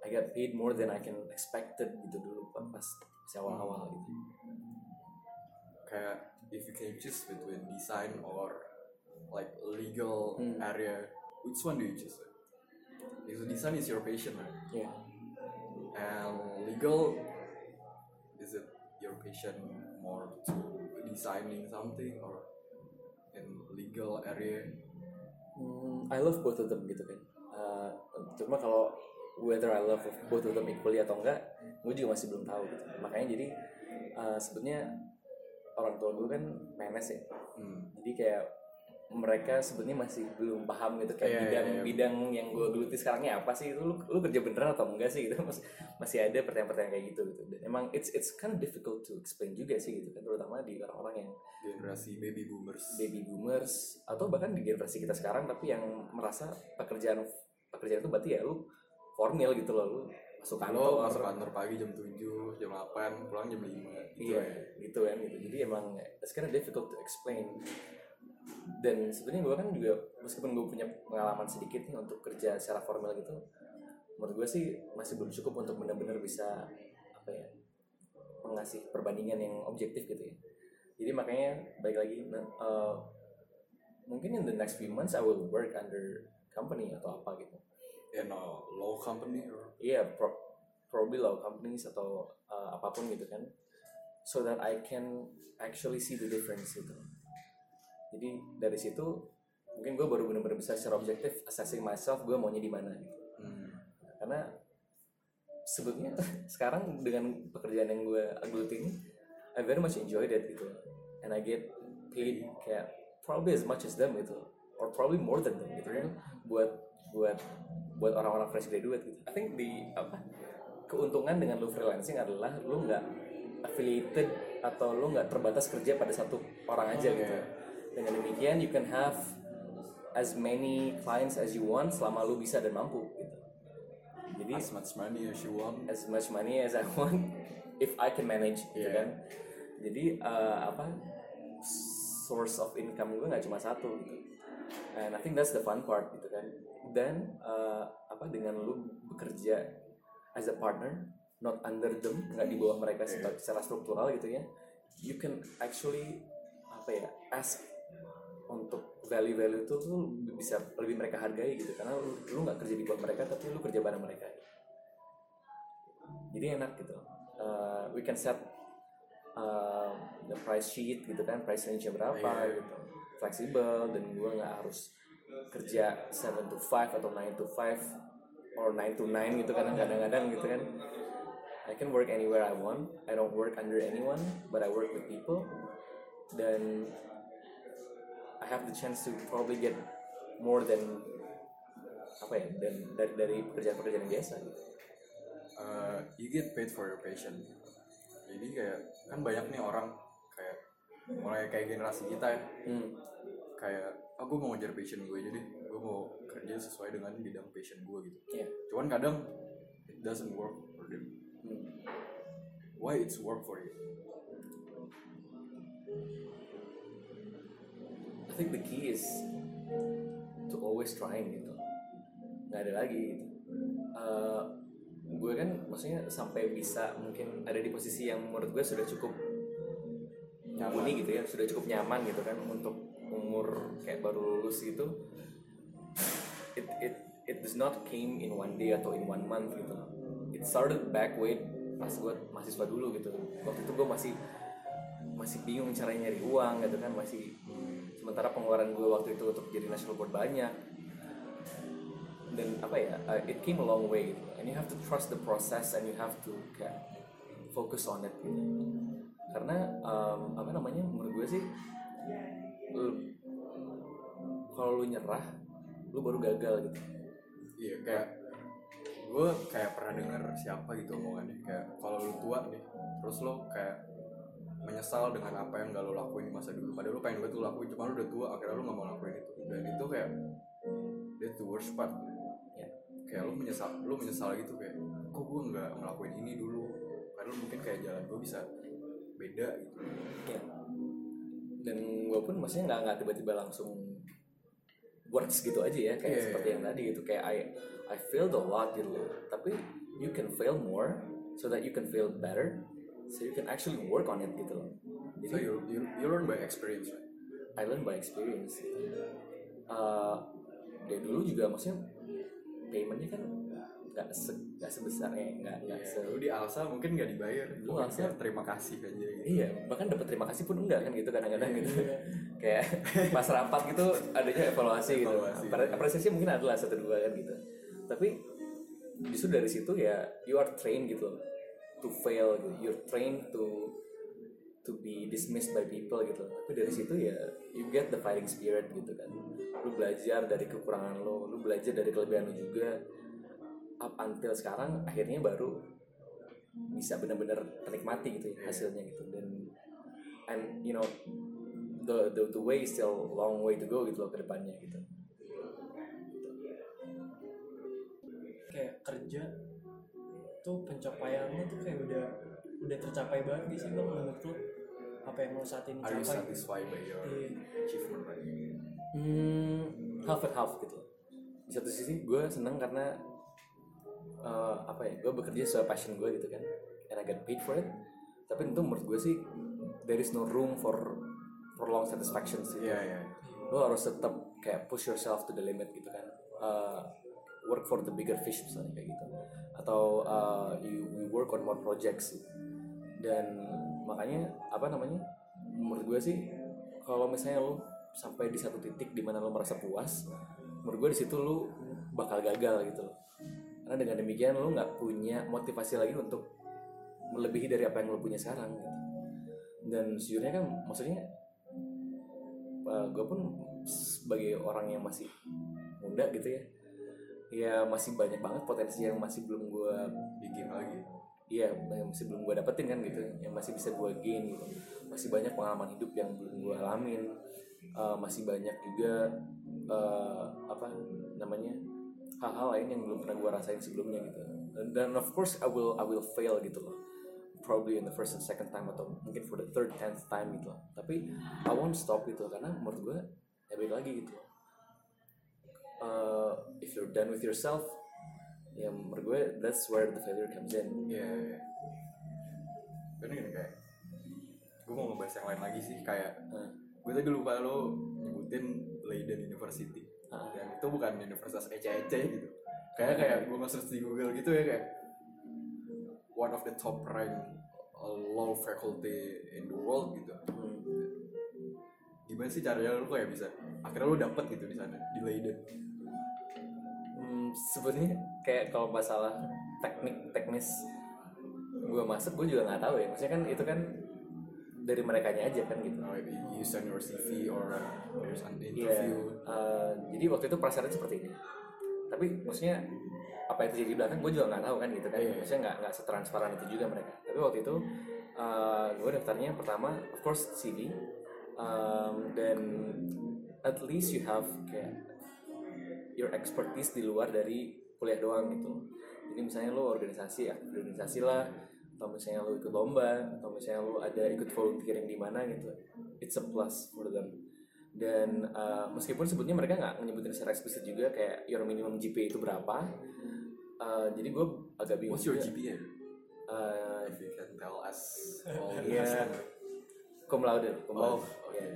I got paid more than I can expected gitu dulu pas awal awal gitu. Kayak if you can choose between design or like legal Hmm. area which one do you choose? Because design is your passion right? Ya and legal is it your passion more to designing something or in legal area Hmm, I love both of them gitu kan. Uh, cuma kalau whether I love both of them equally atau enggak, gue juga masih belum tahu gitu. Makanya jadi uh, sebetulnya orang tua gue kan PNS ya. hmm. Jadi kayak mereka sebenarnya masih belum paham gitu kayak Iya, iya, bidang iya. bidang yang gue geluti sekarangnya apa sih? Itu lu, lu kerja beneran atau enggak sih gitu? Mas- masih ada pertanyaan-pertanyaan kayak gitu gitu. Dan emang it's it's kind of difficult to explain juga sih gitu kan terutama di orang-orang yang generasi baby boomers. baby boomers atau bahkan di generasi kita sekarang tapi yang merasa pekerjaan pekerjaan itu berarti ya lu formil gitu loh lu masuk kantor. lo masuk kantor pagi jam 7, jam 8, pulang jam 5 gitu iya ya. gitu kan gitu. Jadi emang it's kind of difficult to explain dan sebenarnya gue kan juga meskipun gue punya pengalaman sedikit nih untuk kerja secara formal gitu menurut gue sih masih belum cukup untuk benar-benar bisa apa ya mengasih perbandingan yang objektif gitu ya. Jadi makanya baik lagi eh, mungkin in the next few months I will work under company atau apa gitu. In a law company or? Iya pro probably law companies atau uh, apa pun gitu kan. So that I can actually see the difference gitu jadi dari situ mungkin gue baru benar-benar bisa secara objektif assessing myself gue maunya di mana gitu. Hmm. karena sebetulnya sekarang dengan pekerjaan yang gue geluti ini I very much enjoy that gitu. And I get paid kayak probably as much as them gitu. Or probably more than them gitu kan. Buat buat buat orang-orang fresh graduate gitu. I think di apa keuntungan dengan lu freelancing adalah lu nggak affiliated atau lu nggak terbatas kerja pada satu orang aja gitu dengan demikian you can have as many clients as you want selama lu bisa dan mampu gitu. Jadi as much money as you want. As much money as I want if I can manage gitu Yeah. kan. Jadi eh, apa source of income gue nggak cuma satu gitu. And I think that's the fun part gitu kan. Dan eh, apa dengan lu bekerja as a partner not under them nggak di bawah mereka secara, secara struktural gitu ya you can actually apa ya ask untuk value-value itu tuh bisa lebih mereka hargai gitu. Karena lu nggak kerja di bawah mereka tapi lu kerja bareng mereka. Jadi enak gitu. Uh, we can set uh, the price sheet gitu kan price range nya berapa Iya. gitu. Fleksibel dan gue nggak harus kerja 7 to 5 atau 9 to 5 or 9 to 9 gitu kan kadang-kadang gitu kan. I can work anywhere I want. I don't work under anyone but I work with people. Dan have the chance to probably get more than apa ya dan dari dari pekerjaan-pekerjaan yang biasa gitu. uh, you get paid for your passion jadi kayak kan banyak nih orang kayak mulai kayak generasi kita ya Hmm. kayak ah gue mau ngejar passion gue jadi gue mau kerja sesuai dengan bidang passion gue gitu Iya. cuman kadang it doesn't work for them Hmm. why it's work for you I think the key is to always trying gitu. Nggak ada lagi gitu. Eh, gue kan maksudnya sampai bisa mungkin ada di posisi yang menurut gue sudah cukup mumpuni gitu ya sudah cukup nyaman gitu kan untuk umur kayak baru lulus gitu. It it it does not came in one day atau in one month gitu. It started back way pas gue mahasiswa dulu gitu. Waktu itu gue masih masih bingung caranya nyari uang gitu kan masih sementara pengeluaran gue waktu itu untuk jadi national board banyak. Dan apa ya uh, it came a long way gitu. and you have to trust the process and you have to kayak focus on it gitu. Karena um, apa namanya menurut gue sih kalau lu nyerah lu baru gagal gitu. Iya kayak gue kayak pernah dengar siapa gitu omongannya. Kayak kalau lu tua nih terus lo kayak menyesal dengan apa yang gak lo lakuin di masa dulu. Padahal lu pengen banget lu lakuin cuma lu udah tua akhirnya lu gak mau lakuin itu. Dan itu kayak that's the worst part. Ya. kayak lu menyesal lu menyesal gitu kayak kok gue nggak ngelakuin ini dulu? Padahal mungkin kayak jalan gue bisa beda gitu. Ya. Dan gue pun maksudnya nggak nggak tiba-tiba langsung works gitu aja ya kayak Iya, seperti iya. yang tadi gitu. Kayak I I failed a lot gitu. Loh tapi you can fail more so that you can fail better so you can actually work on it gitu loh so you, you, you learn by experience right? I learn by experience Eh, dari dulu juga maksudnya paymentnya kan nggak se nggak sebesarnya nggak nggak se lu di Alsa mungkin nggak dibayar Lu Mungkin Alsa- terima kasih aja gitu Iya, bahkan dapat terima kasih pun enggak kan gitu kadang-kadang gitu. Iya. Kayak pas rapat gitu adanya evaluasi gitu. Evaluasi. Apre- Apresiasi mungkin adalah satu dua kan gitu. Tapi justru dari situ ya you are trained gitu to fail gitu. You're trained to to be dismissed by people gitu. Tapi dari situ ya you get the fighting spirit gitu kan. Lu belajar dari kekurangan lo, lu belajar dari kelebihan lo juga. Up until sekarang akhirnya baru bisa benar-benar menikmati gitu ya hasilnya gitu dan and you know the the the way is still long way to go gitu loh ke depannya gitu kayak kerja pencapaiannya tuh kayak udah udah tercapai banget gitu sih bang menurut lu? Apa yang lo saat ini are you capai? satisfied by your Iya. achievement right? hmm, half and half gitu. Di satu sisi gue seneng karena eh, apa ya gue bekerja sesuai passion gue gitu kan and I get paid for it. Tapi tentu menurut gue sih there is no room for prolonged satisfaction sih. Iya iya. lo harus tetap kayak push yourself to the limit gitu kan. Uh, work for the bigger fish misalnya kayak gitu atau uh, you, you work on more projects dan makanya apa namanya menurut gue sih kalau misalnya lo sampai di satu titik di mana lo merasa puas menurut gue di situ lo bakal gagal gitu loh. Karena dengan demikian lo nggak punya motivasi lagi untuk melebihi dari apa yang lo punya sekarang gitu. Dan sejujurnya kan maksudnya gue pun sebagai orang yang masih muda gitu ya ya masih banyak banget potensi yang masih belum gue Bikin lagi. Iya, yang masih belum gue dapetin kan gitu, yang masih bisa gue gain gitu. Masih banyak pengalaman hidup yang belum gue alamin, Eh, masih banyak juga eh, apa namanya hal-hal lain yang belum pernah gue rasain sebelumnya gitu. Dan, of course I will I will fail gitu loh, probably in the first and second time atau mungkin for the third tenth time gitu loh. Tapi I won't stop gitu karena menurut gue ya balik lagi gitu. Eh, if you're done with yourself, ya menurut gue that's where the failure comes in. Iya. iya. Karena gini kayak gue mau ngebahas yang lain lagi sih kayak Nah, gue tadi lupa lo nyebutin Leiden University Ah. yang itu bukan universitas ece-ece gitu kayak kayak gue nge-search di Google gitu ya kayak one of the top rank uh, law faculty in the world gitu hmm. gimana sih caranya lo kayak bisa akhirnya lo dapet gitu di sana di Leiden Sebenarnya kayak kalau masalah teknik teknis gue masuk gue juga nggak tahu ya. Maksudnya kan itu kan dari mereka aja kan gitu. Or you send your CV or uh, there's an Iya, interview. eh, jadi waktu itu prasyarat seperti ini. Tapi maksudnya apa yang terjadi di belakang gue juga nggak tahu kan gitu kan. Iya. maksudnya nggak nggak setransparan itu juga mereka. Tapi waktu itu gue daftarnya pertama of course CV um, dan at least you have kayak your expertise di luar dari kuliah doang gitu jadi misalnya lo organisasi ya organisasi lah atau misalnya lo ikut lomba atau misalnya lo ada ikut volunteering di mana gitu it's a plus for them dan uh, meskipun sebetulnya mereka nggak menyebutin secara eksplisit juga kayak your minimum GPA itu berapa uh, jadi gue agak bingung What's your juga. GPA? Uh, If you can tell us all the Iya. cum laude, cum laude. Oh, Iya.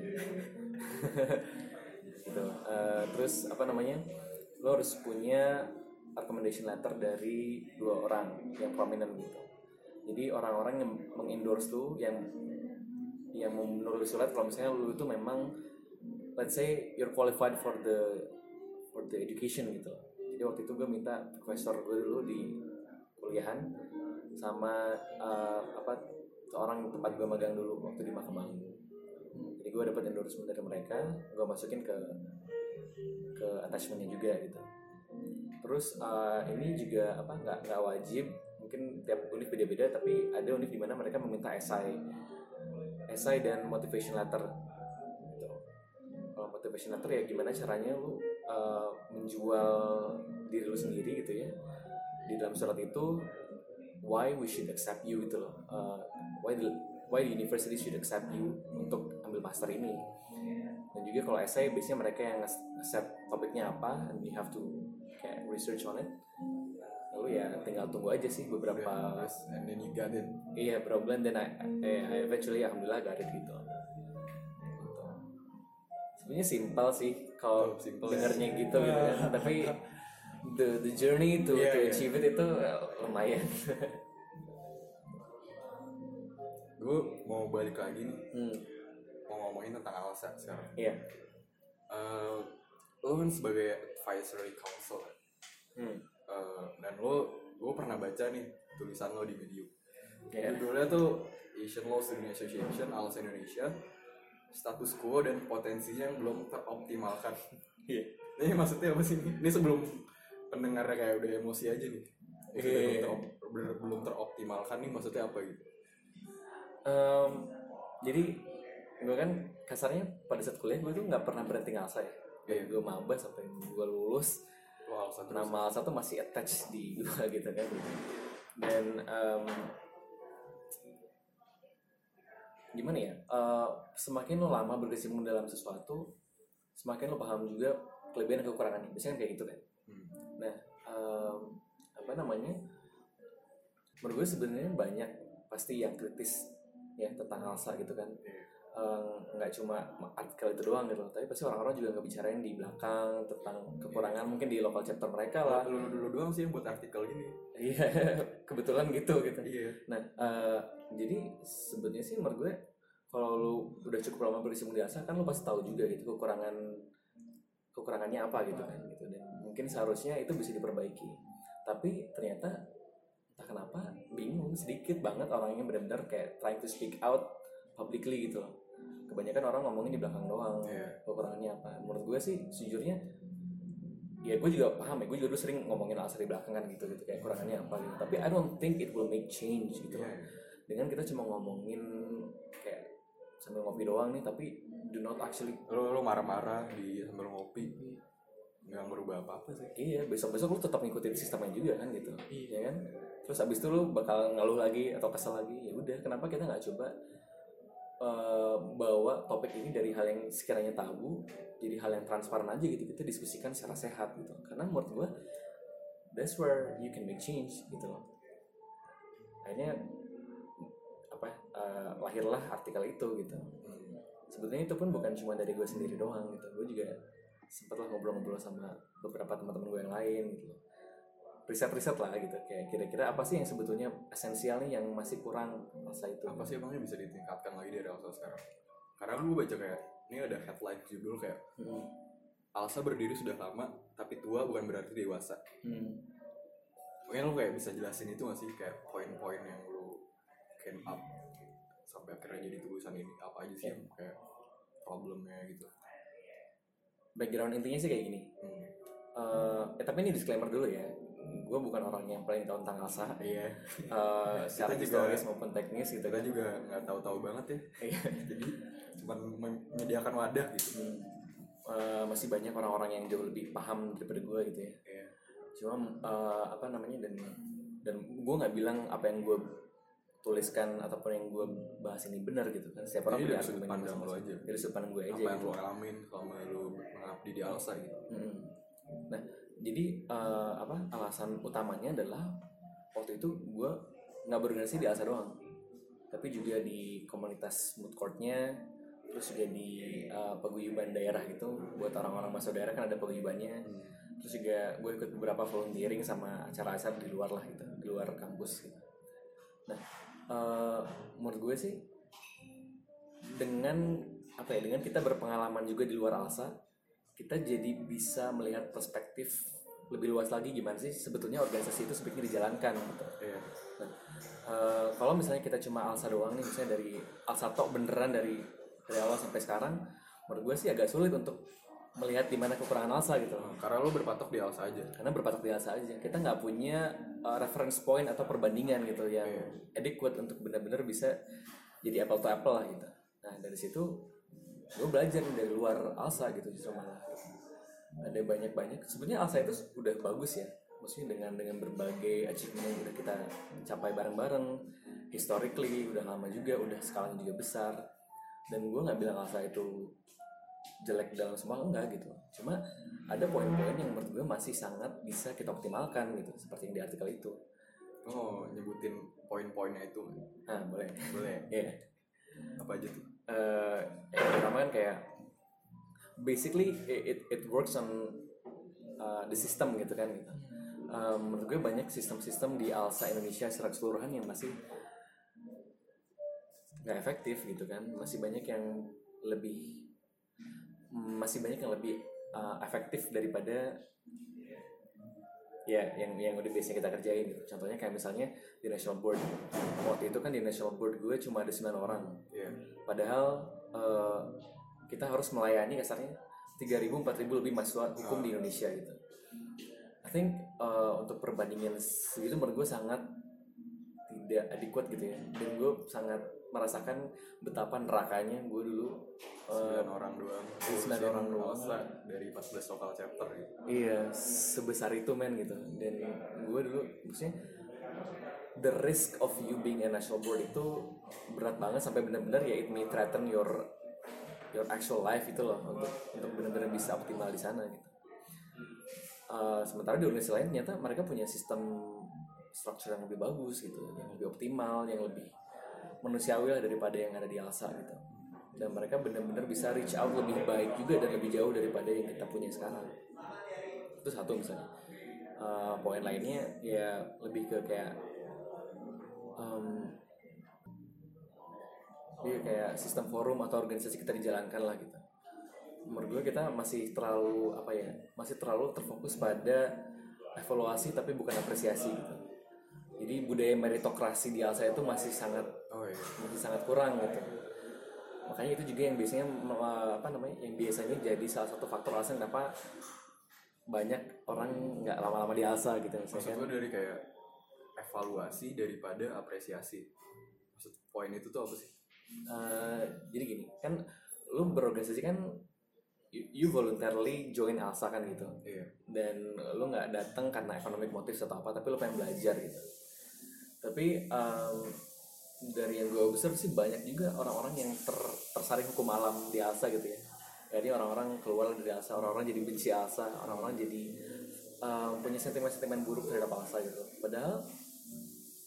gitu. Eh, terus apa namanya? Lo harus punya recommendation letter dari dua orang yang prominent gitu. Jadi orang-orang yang mengendorse lu yang yang menulis surat kalau misalnya lu itu memang let's say you're qualified for the for the education gitu. Jadi waktu itu gue minta profesor gue dulu di kuliahan sama eh, apa orang tempat gue magang dulu waktu di Mahkamah Agung. Jadi gue dapat endorsement dari mereka, gue masukin ke ke attachmentnya juga gitu. Terus eh, ini juga apa nggak nggak wajib, mungkin tiap univ beda-beda, tapi ada univ di mana mereka meminta esai, esai dan motivation letter. Gitu. Kalau motivation letter ya gimana caranya lu eh, menjual diri lu sendiri gitu ya. Di dalam surat itu why we should accept you gitu loh Uh, why the why the university should accept you untuk master ini dan juga kalau essay biasanya mereka yang accept topiknya apa and you have to kayak research on it lalu ya tinggal tunggu aja sih beberapa and then you got it. iya beberapa bulan dan I, eh, I eventually alhamdulillah got it gitu Gitu. sebenarnya simpel sih kalau Oh, ya. dengarnya gitu gitu kan tapi the the journey to Iya, to achieve it itu eh, lumayan Gue mau balik lagi nih, hmm. Mau ngomongin tentang Alsa sekarang. iya Eh, lo kan sebagai advisory council kan? hmm. Eh, dan lo gue pernah baca nih tulisan lo di Medium Iya. judulnya tuh Asian Law Student Association ALS Indonesia status quo dan potensinya yang belum teroptimalkan Iya. ini maksudnya apa sih ini Ini sebelum pendengarnya kayak udah emosi aja nih Maksudnya Iya. belum, terop- bener- belum teroptimalkan nih maksudnya apa gitu Em, jadi gue kan kasarnya pada saat kuliah gue tuh nggak pernah berhenti ngalsa ya. Iya. gue maba sampai gue lulus. ALS terus. Nama satu masih attach di gue gitu kan. Dan em, gimana ya eh, semakin lo lama berkecimpung dalam sesuatu semakin lo paham juga kelebihan dan kekurangannya biasanya kayak gitu kan. Hmm. nah em, apa namanya menurut gue sebenarnya banyak pasti yang kritis ya tentang Alsa gitu kan. Iya. Nggak cuma artikel itu doang gitu tapi pasti orang-orang juga nggak bicarain di belakang tentang kekurangan mungkin di lokal chapter mereka lah. Lo dulu doang sih yang buat artikel gini. Iya kebetulan gitu gitu. Iya. Nah eh, jadi sebenarnya sih menurut gue kalau lu udah cukup lama berkecimpung di Alsa kan lu pasti tahu juga gitu kekurangan kekurangannya apa gitu kan gitu. Dan mungkin seharusnya itu bisa diperbaiki. Tapi ternyata entah kenapa bingung sedikit banget orang yang benar-benar kayak trying to speak out publicly gitu loh kebanyakan orang ngomongin di belakang doang. Iya. kekurangannya apa? Menurut gue sih sejujurnya ya gue juga paham ya gue juga dulu sering ngomongin alasan di belakang kan gitu gitu. Kayak kurangannya apa gitu. Tapi I don't think it will make change gitu Iya. loh dengan kita cuma ngomongin kayak sambil ngopi doang nih tapi do not actually lo lo marah-marah di sambil ngopi nggak merubah apa apa sih. Iya besok besok lu tetap ngikutin sistemnya juga kan gitu. Iya. ya kan? Terus abis itu lu bakal ngeluh lagi atau kesel lagi ya udah kenapa kita nggak coba eh, bawa topik ini dari hal yang sekiranya tabu jadi hal yang transparan aja gitu kita diskusikan secara sehat gitu. Karena menurut gua that's where you can make change gitu loh. Akhirnya apa eh, lahirlah artikel itu gitu. Sebetulnya itu pun bukan cuma dari gue sendiri doang gitu. Gue juga sempet lah ngobrol-ngobrol sama beberapa teman-teman gue yang lain gitu riset-riset lah gitu kayak kira-kira apa sih yang sebetulnya esensial nih yang masih kurang masa itu apa sih emangnya bisa ditingkatkan lagi dari Alsa sekarang karena lu baca kayak ini ada headline judul kayak Hmm. Alsa berdiri sudah lama tapi tua bukan berarti dewasa Hmm. mungkin lu kayak bisa jelasin itu gak sih kayak poin-poin yang lu came up sampai akhirnya jadi tulisan ini apa aja sih Iya. yang kayak problemnya gitu background intinya sih kayak gini hmm. Eh, eh, tapi ini disclaimer dulu ya gue bukan orang yang paling tahu tentang Alsa iya eh, secara historis maupun teknis gitu kita kan juga nggak tahu-tahu banget ya Iya. jadi cuma menyediakan wadah gitu Hmm. Eh, masih banyak orang-orang yang jauh lebih paham daripada gue gitu ya Iya. cuma eh, apa namanya dan dan gue nggak bilang apa yang gue tuliskan ataupun yang gue bahas ini benar gitu kan setiap orang punya sudut pandang lo aja. dari sudut pandang gue aja apa yang gitu. lo alamin selama lo mengabdi di Alsa gitu Mm. Nah, jadi eh, apa alasan utamanya adalah waktu itu gue nggak berorganisasi di Alsa doang, tapi juga di komunitas mood courtnya, terus juga di eh, paguyuban daerah gitu, buat orang-orang masuk daerah kan ada paguyubannya, terus juga gue ikut beberapa volunteering sama acara-acara di luar lah gitu, di luar kampus gitu. Nah, eh, menurut gue sih dengan apa ya dengan kita berpengalaman juga di luar Alsa kita jadi bisa melihat perspektif lebih luas lagi gimana sih sebetulnya organisasi itu sebaiknya dijalankan gitu. iya. Nah, eh, kalau misalnya kita cuma Alsa doang nih misalnya dari Alsa tok beneran dari dari awal sampai sekarang menurut gue sih agak sulit untuk melihat di mana kekurangan Alsa gitu. Karena lo berpatok di Alsa aja. Karena berpatok di Alsa aja. Kita nggak punya uh, reference point atau perbandingan gitu yang Iya. adequate untuk benar-benar bisa jadi apple to apple lah gitu. Nah dari situ gue belajar dari luar Alsa gitu justru malah. Ada banyak-banyak. Sebenarnya Alsa itu udah bagus ya. Maksudnya dengan dengan berbagai achievement yang udah kita capai bareng-bareng. Historically udah lama juga udah skalanya juga besar. Dan gue nggak bilang Alsa itu jelek dalam semua enggak gitu. Cuma ada poin-poin yang menurut gue masih sangat bisa kita optimalkan gitu seperti yang di artikel itu. Oh nyebutin poin-poinnya itu nah boleh. Boleh. Ya apa aja tuh Eh, yang pertama kan kayak basically it it, works on uh, the system gitu kan gitu. Eh, menurut gue banyak sistem-sistem di Alsa Indonesia secara keseluruhan yang masih nggak efektif gitu kan. Masih banyak yang lebih masih banyak yang lebih uh, efektif daripada ya yang yang udah biasanya kita kerjain. Contohnya kayak misalnya di national board. Waktu itu kan di national board gue cuma ada 9 orang. iya Padahal eh, kita harus melayani kasarnya 3.000 4.000 lebih mahasiswa hukum di Indonesia gitu. I think eh, untuk perbandingan segitu menurut gue sangat tidak adequate gitu ya. Dan gue sangat merasakan betapa nerakanya gue dulu eh, sembilan orang doang sembilan orang doang. Dari 14 lokal chapter gitu Iya, sebesar itu men gitu. Dan gue dulu maksudnya the risk of you being a national board itu berat banget sampai benar-benar ya it may threaten your your actual life itu loh untuk untuk benar-benar bisa optimal di sana gitu. Uh, sementara di organisasi lain ternyata mereka punya sistem structure yang lebih bagus gitu, yang lebih optimal, yang lebih manusiawi lah daripada yang ada di Alsa gitu. Dan mereka benar-benar bisa reach out lebih baik juga dan lebih jauh daripada yang kita punya sekarang. Itu satu misalnya. Eh, poin lainnya ya lebih ke kayak em, dia kayak sistem forum atau organisasi kita dijalankan lah gitu. Menurut gue kita masih terlalu apa ya masih terlalu terfokus pada evaluasi tapi bukan apresiasi gitu. Jadi budaya meritokrasi di Alsa itu masih sangat masih sangat kurang gitu. Makanya itu juga yang biasanya apa namanya yang biasanya jadi salah satu faktor alasan kenapa banyak orang nggak lama-lama di Alsa gitu maksud misalnya gue dari kayak evaluasi daripada apresiasi. Maksud poin itu tuh apa sih? Eh, jadi gini kan lu berorganisasi kan you, you voluntarily join Alsa kan gitu. Iya. Dan lu nggak datang karena economic motif atau apa tapi lu pengen belajar gitu. Tapi em, dari yang gue observe sih banyak juga orang-orang yang ter, tersaring hukum alam di Alsa gitu ya. Jadi orang-orang keluar dari Alsa orang-orang jadi benci Alsa orang-orang jadi em, punya sentimen-sentimen buruk terhadap Alsa gitu. Padahal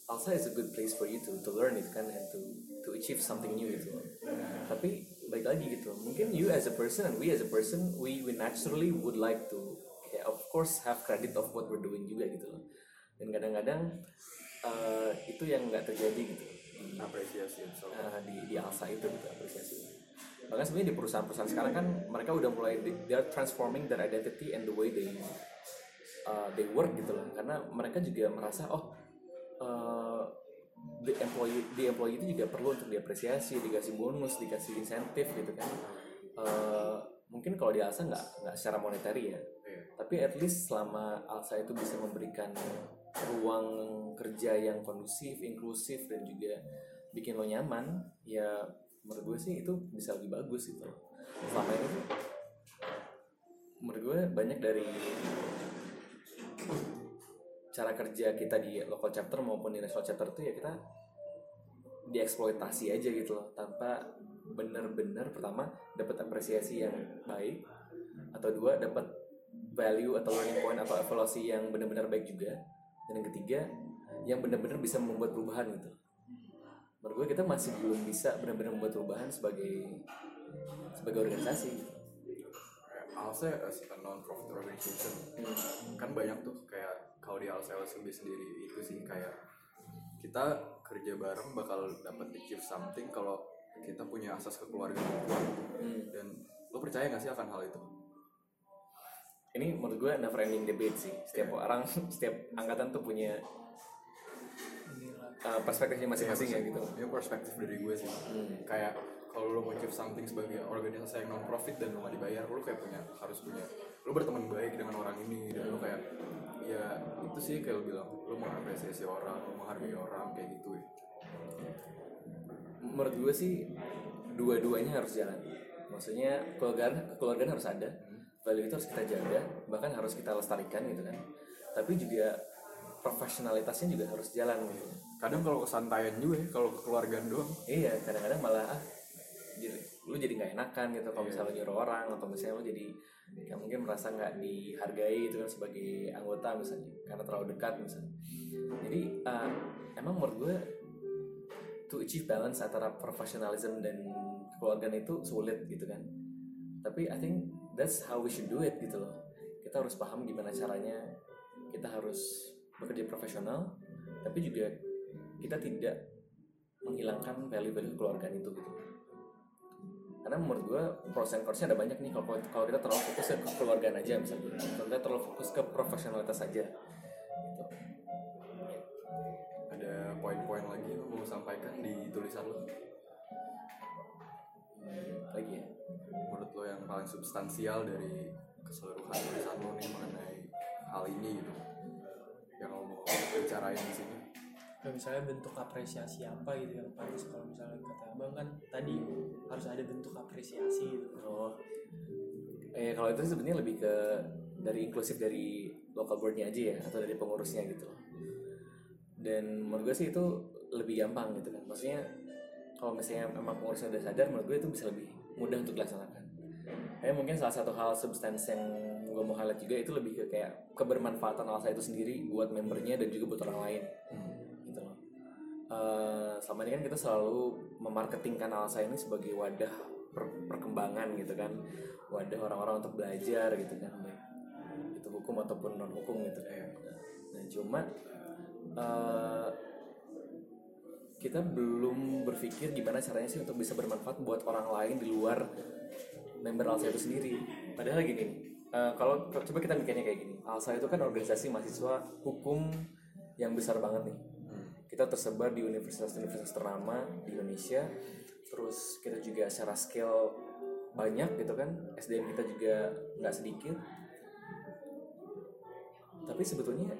Alsa is a good place for you to to learn it kan and to to achieve something new gitu. Tapi baik lagi gitu mungkin you as a person and we as a person we we naturally would like to ya of course have credit of what we're doing juga gitu loh. Dan kadang-kadang eh, itu yang nggak terjadi gitu apresiasi so. Eh, di di Alsa itu gitu apresiasi. Bahkan sebenarnya di perusahaan-perusahaan sekarang kan mereka udah mulai they are transforming their identity and the way they uh, they work gitu loh. Karena mereka juga merasa oh uh, the employee the employee itu juga perlu untuk diapresiasi dikasih bonus dikasih insentif gitu kan. Uh, mungkin kalau di Alsa nggak nggak secara monetary ya. Iya. Tapi at least selama Alsa itu bisa memberikan ruang kerja yang kondusif, inklusif dan juga bikin lo nyaman, ya menurut gue sih itu bisa lebih bagus gitu. Selama ini tuh menurut gue banyak dari cara kerja kita di local chapter maupun di national chapter itu ya kita dieksploitasi aja gitu loh tanpa benar-benar pertama dapat apresiasi yang baik atau dua dapat value atau learning point atau evaluasi yang benar-benar baik juga dan yang ketiga yang benar-benar bisa membuat perubahan gitu menurut gue kita masih belum bisa benar-benar membuat perubahan sebagai sebagai organisasi gitu. Kayak ALSE as a non-profit organization kan banyak tuh kayak kalau di ALSE LSMB sendiri itu sih kayak kita kerja bareng bakal dapat achieve something kalau kita punya asas kekeluargaan Hmm. dan lo percaya gak sih akan hal itu? Ini menurut gue never ending debate sih. Setiap orang setiap angkatan tuh punya inilah. uh, perspektifnya masing-masing ya gitu. Ini perspektif dari gue sih. Kayak kalau lo mau achieve something sebagai organisasi yang non profit dan lo gak dibayar, lo kayak punya harus punya. Lo berteman baik dengan orang ini dan lo kayak ya itu sih kayak lo bilang lo mengapresiasi orang, lo menghargai orang kayak gitu ya. menurut gue sih dua-duanya harus jalan. Maksudnya keluargaan keluargaan harus ada value itu harus kita jaga bahkan harus kita lestarikan gitu kan. Tapi juga profesionalitasnya juga harus jalan gitu. Kadang kalau kesantaian juga ya, kalau kekeluargaan doang. iya kadang-kadang malah ah jadi lu jadi nggak enakan gitu. Kalau misalnya lu nyuruh orang atau misalnya lu jadi ya mungkin merasa nggak dihargai itu kan sebagai anggota misalnya karena terlalu dekat misalnya. Jadi uh, emang menurut gue to achieve balance antara professionalism dan kekeluargaan itu sulit gitu kan tapi I think that's how we should do it gitu loh. Kita harus paham gimana caranya kita harus bekerja profesional tapi juga kita tidak menghilangkan value-value kekeluargaan itu gitu. Karena menurut gue pros and cons-nya ada banyak nih kalau kalau kita terlalu fokus ke kekeluargaan aja misalnya. Kalau kita terlalu fokus ke profesionalitas aja gitu. Ada poin-poin lagi yang mau sampaikan di tulisan lo. Lagi ya Menurut lo yang paling substansial dari keseluruhan tulisan lo nih mengenai hal ini gitu. Yang lo mau bicarain di sini. Kayak misalnya bentuk apresiasi apa gitu yang pantas kalau misalnya kata abang kan tadi harus ada bentuk apresiasi gitu Oh, eh kalau itu sebenarnya lebih ke dari inklusif dari local boardnya aja ya atau dari pengurusnya gitu loh. Dan menurut gue sih itu lebih gampang gitu kan. Maksudnya kalau misalnya memang pengurusnya udah sadar, menurut gue itu bisa lebih mudah untuk dilaksanakan. Kayak mungkin salah satu hal substance yang gue mau highlight juga itu lebih ke kayak kebermanfaatan Alsa itu sendiri buat membernya dan juga buat orang lain gitu loh. Eh, selama ini kan kita selalu memarketingkan Alsa ini sebagai wadah per- perkembangan gitu kan, wadah orang-orang untuk belajar gitu kan, baik itu hukum ataupun non hukum gitu kan. Nah cuma eh, kita belum berpikir gimana caranya sih untuk bisa bermanfaat buat orang lain di luar member Alsa itu sendiri. Padahal gini, nih, eh, kalau coba kita mikirnya kayak gini, Alsa itu kan organisasi mahasiswa hukum yang besar banget nih. Kita tersebar di universitas-universitas ternama di Indonesia, terus kita juga secara scale banyak gitu kan, SDM kita juga nggak sedikit. Tapi sebetulnya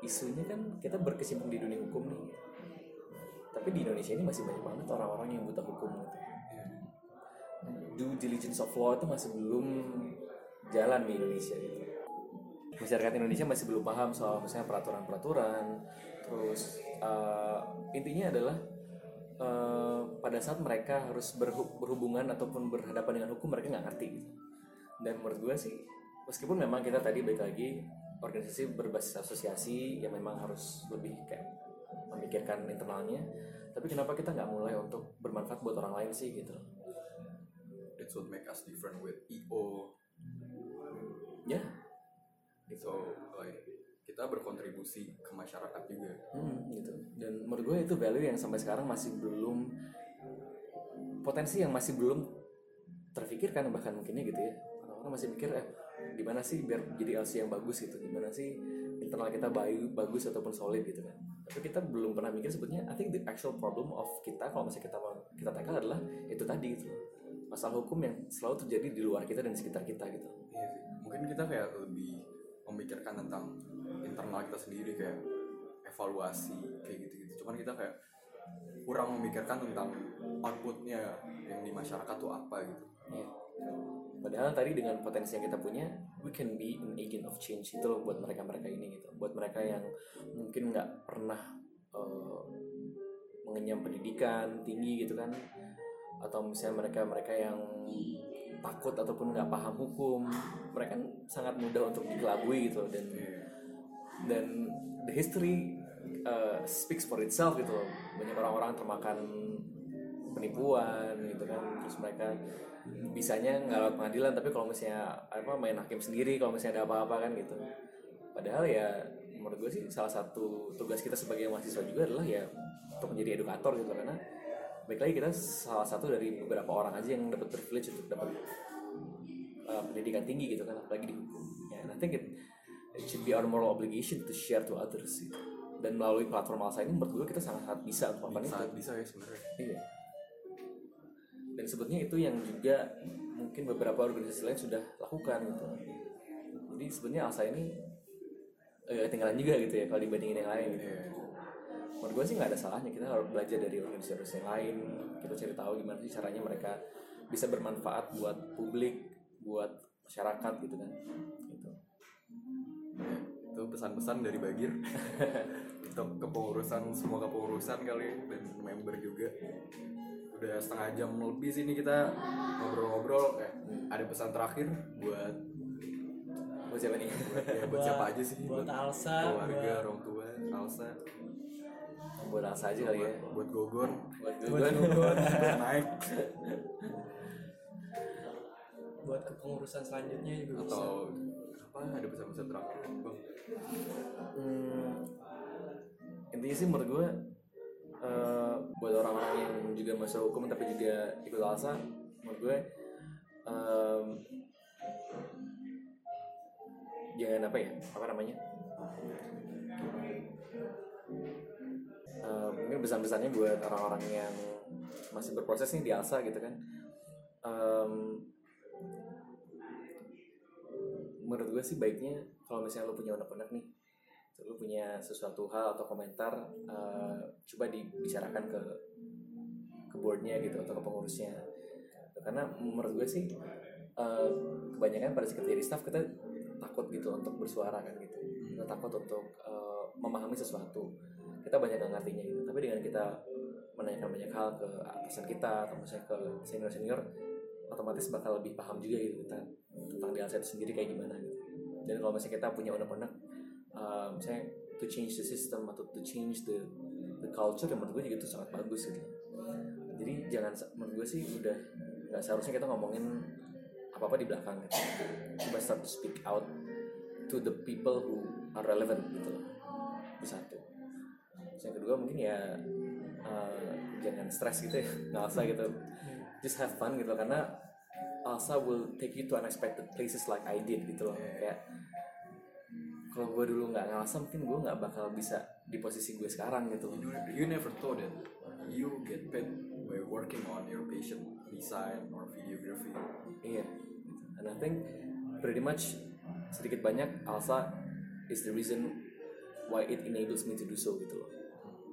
isunya kan kita berkecimpung di dunia hukum nih. Tapi di Indonesia ini masih banyak banget orang-orang yang buta hukum gitu due diligence of law itu masih belum jalan di Indonesia gitu. Masyarakat Indonesia masih belum paham soal misalnya peraturan-peraturan. Terus eh, intinya adalah eh, pada saat mereka harus berhu- berhubungan ataupun berhadapan dengan hukum mereka nggak ngerti gitu. Dan menurut gue sih meskipun memang kita tadi balik lagi organisasi berbasis asosiasi yang memang harus lebih kayak memikirkan internalnya tapi kenapa kita nggak mulai untuk bermanfaat buat orang lain sih gitu That's what make us different with EO. ya So like kita berkontribusi ke masyarakat juga. Hmm, gitu. Dan menurut gue itu value yang sampai sekarang masih belum potensi yang masih belum terfikirkan bahkan mungkinnya gitu ya. Orang-orang masih mikir eh gimana sih biar jadi LC yang bagus gitu. Gimana sih internal kita baik bagus ataupun solid gitu kan. Tapi kita belum pernah mikir sebetulnya I think the actual problem of kita kalau misalnya kita mau kita tackle adalah itu tadi gitu. Masalah hukum yang selalu terjadi di luar kita dan di sekitar kita gitu. Iya sih. Mungkin kita kayak lebih memikirkan tentang internal kita sendiri kayak evaluasi kayak gitu-gitu. Cuman kita kayak kurang memikirkan tentang outputnya yang di masyarakat tuh apa gitu. Iya. Padahal tadi dengan potensi yang kita punya we can be an agent of change. Itu loh buat mereka mereka ini gitu. Buat mereka yang mungkin nggak pernah eh, mengenyam pendidikan tinggi gitu kan. Atau misalnya mereka mereka yang takut ataupun nggak paham hukum. Mereka kan sangat mudah untuk dikelabui gitu loh. dan dan the history uh, speaks for itself gitu loh. Banyak orang-orang termakan penipuan gitu kan. Terus mereka bisanya nggak lewat pengadilan tapi kalau misalnya apa main hakim sendiri kalau misalnya ada apa-apa kan gitu padahal ya menurut gue sih salah satu tugas kita sebagai mahasiswa juga adalah ya untuk menjadi edukator gitu karena baik lagi kita salah satu dari beberapa orang aja yang dapat privilege untuk dapat uh, pendidikan tinggi gitu kan apalagi di hukum ya and I think it, it should be our moral obligation to share to others gitu. dan melalui platform Alsa ini menurut gue kita sangat-sangat bisa untuk melakukan itu sangat bisa ya sebenarnya Iya. Dan sebetulnya itu yang juga mungkin beberapa organisasi lain sudah lakukan gitu. Jadi sebenarnya Alsa ini eh, ketinggalan juga gitu ya kalau dibandingin yang lain. Gitu. Iya. Menurut gue sih nggak ada salahnya kita harus belajar dari organisasi yang lain. Kita cari tahu gimana sih caranya mereka bisa bermanfaat buat publik, buat masyarakat gitu kan. Gitu. itu pesan-pesan dari Bagir untuk kepengurusan semua kepengurusan kali dan member juga udah setengah jam lebih sini kita ngobrol-ngobrol kayak ada pesan terakhir buat Buat siapa nih? ya buat siapa aja sih. buat Alsa. keluarga buat orang tua Alsa. Buat Alsa aja kali ya. buat Gogor. Buat buat Gogor, buat naik buat kepengurusan selanjutnya juga bisa. Atau apa ada pesan-pesan terakhir bang? Hmm, intinya sih menurut gue eh, buat orang-orang yang juga masuk hukum tapi juga ikut alsa menurut gue em, jangan apa ya apa namanya? Eh, mungkin pesan-pesannya buat orang-orang yang masih berproses nih di alsa gitu kan. Em, menurut gue sih baiknya kalau misalnya lo punya unek-unek nih lo punya sesuatu hal atau komentar eh, coba dibicarakan ke ke boardnya gitu atau ke pengurusnya. Karena menurut gue sih eh, kebanyakan pada jadi staff kita takut gitu untuk bersuara kan gitu. Kita takut untuk eh, memahami sesuatu. Kita banyak nggak ngertinya gitu. Tapi dengan kita menanyakan banyak hal ke atasan kita atau misalnya ke senior senior otomatis bakal lebih paham juga gitu kita tentang itu sendiri kayak gimana gitu. Dan kalau misalnya kita punya unek-unek uh, misalnya to change the system atau to change the the culture yang menurut gue juga itu sangat bagus gitu. Jadi jangan menurut gue sih udah nggak seharusnya kita ngomongin apa apa di belakang gitu. Cuma start to speak out to the people who are relevant gitu loh. Itu satu. Terus yang kedua mungkin ya uh, jangan stres gitu ya nggak usah gitu. Just have fun gitu karena Alsa will take you to unexpected places like I did gitu loh. Kayak kalau gue dulu nggak ngalasa mungkin gue nggak bakal bisa di posisi gue sekarang gitu. You, you never thought that you get paid by working on your patient design or videography iya. And I think pretty much sedikit banyak Alsa is the reason why it enables me to do so gitu loh.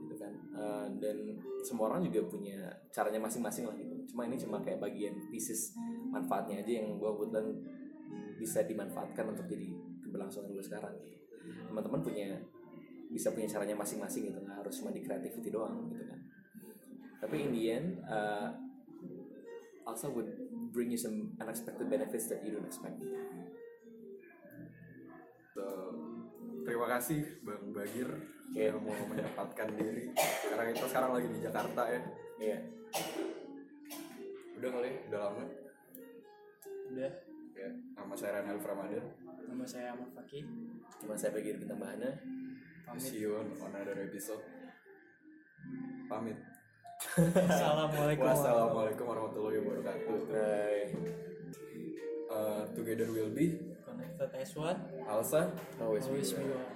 Gitu kan. Uh, dan semua orang juga punya caranya masing-masing lah gitu. Cuma ini cuma kayak bagian pieces manfaatnya aja yang gue kebetulan bisa dimanfaatkan untuk jadi keberlangsungan gue sekarang gitu. teman-teman punya bisa punya caranya masing-masing gitu nggak harus cuma di creativity doang gitu kan. Tapi in the end uh, also would bring you some unexpected benefits that you don't expect. So, terima kasih Bang Bagir Oke. yang mau menyempatkan diri. Karena kita sekarang lagi di Jakarta ya. Iya. Udah kali ya? udah lama? Udah. Ya nama saya Ranel Ramadan nama saya Ahmad Fakih. Cuma saya bagi bintang bahana pamit. See you on another episode. Pamit. Assalamualaikum wassalamualaikum warahmatullahi wabarakatuh. Bye. Uh, together will be connected as one Alsa. Always always be one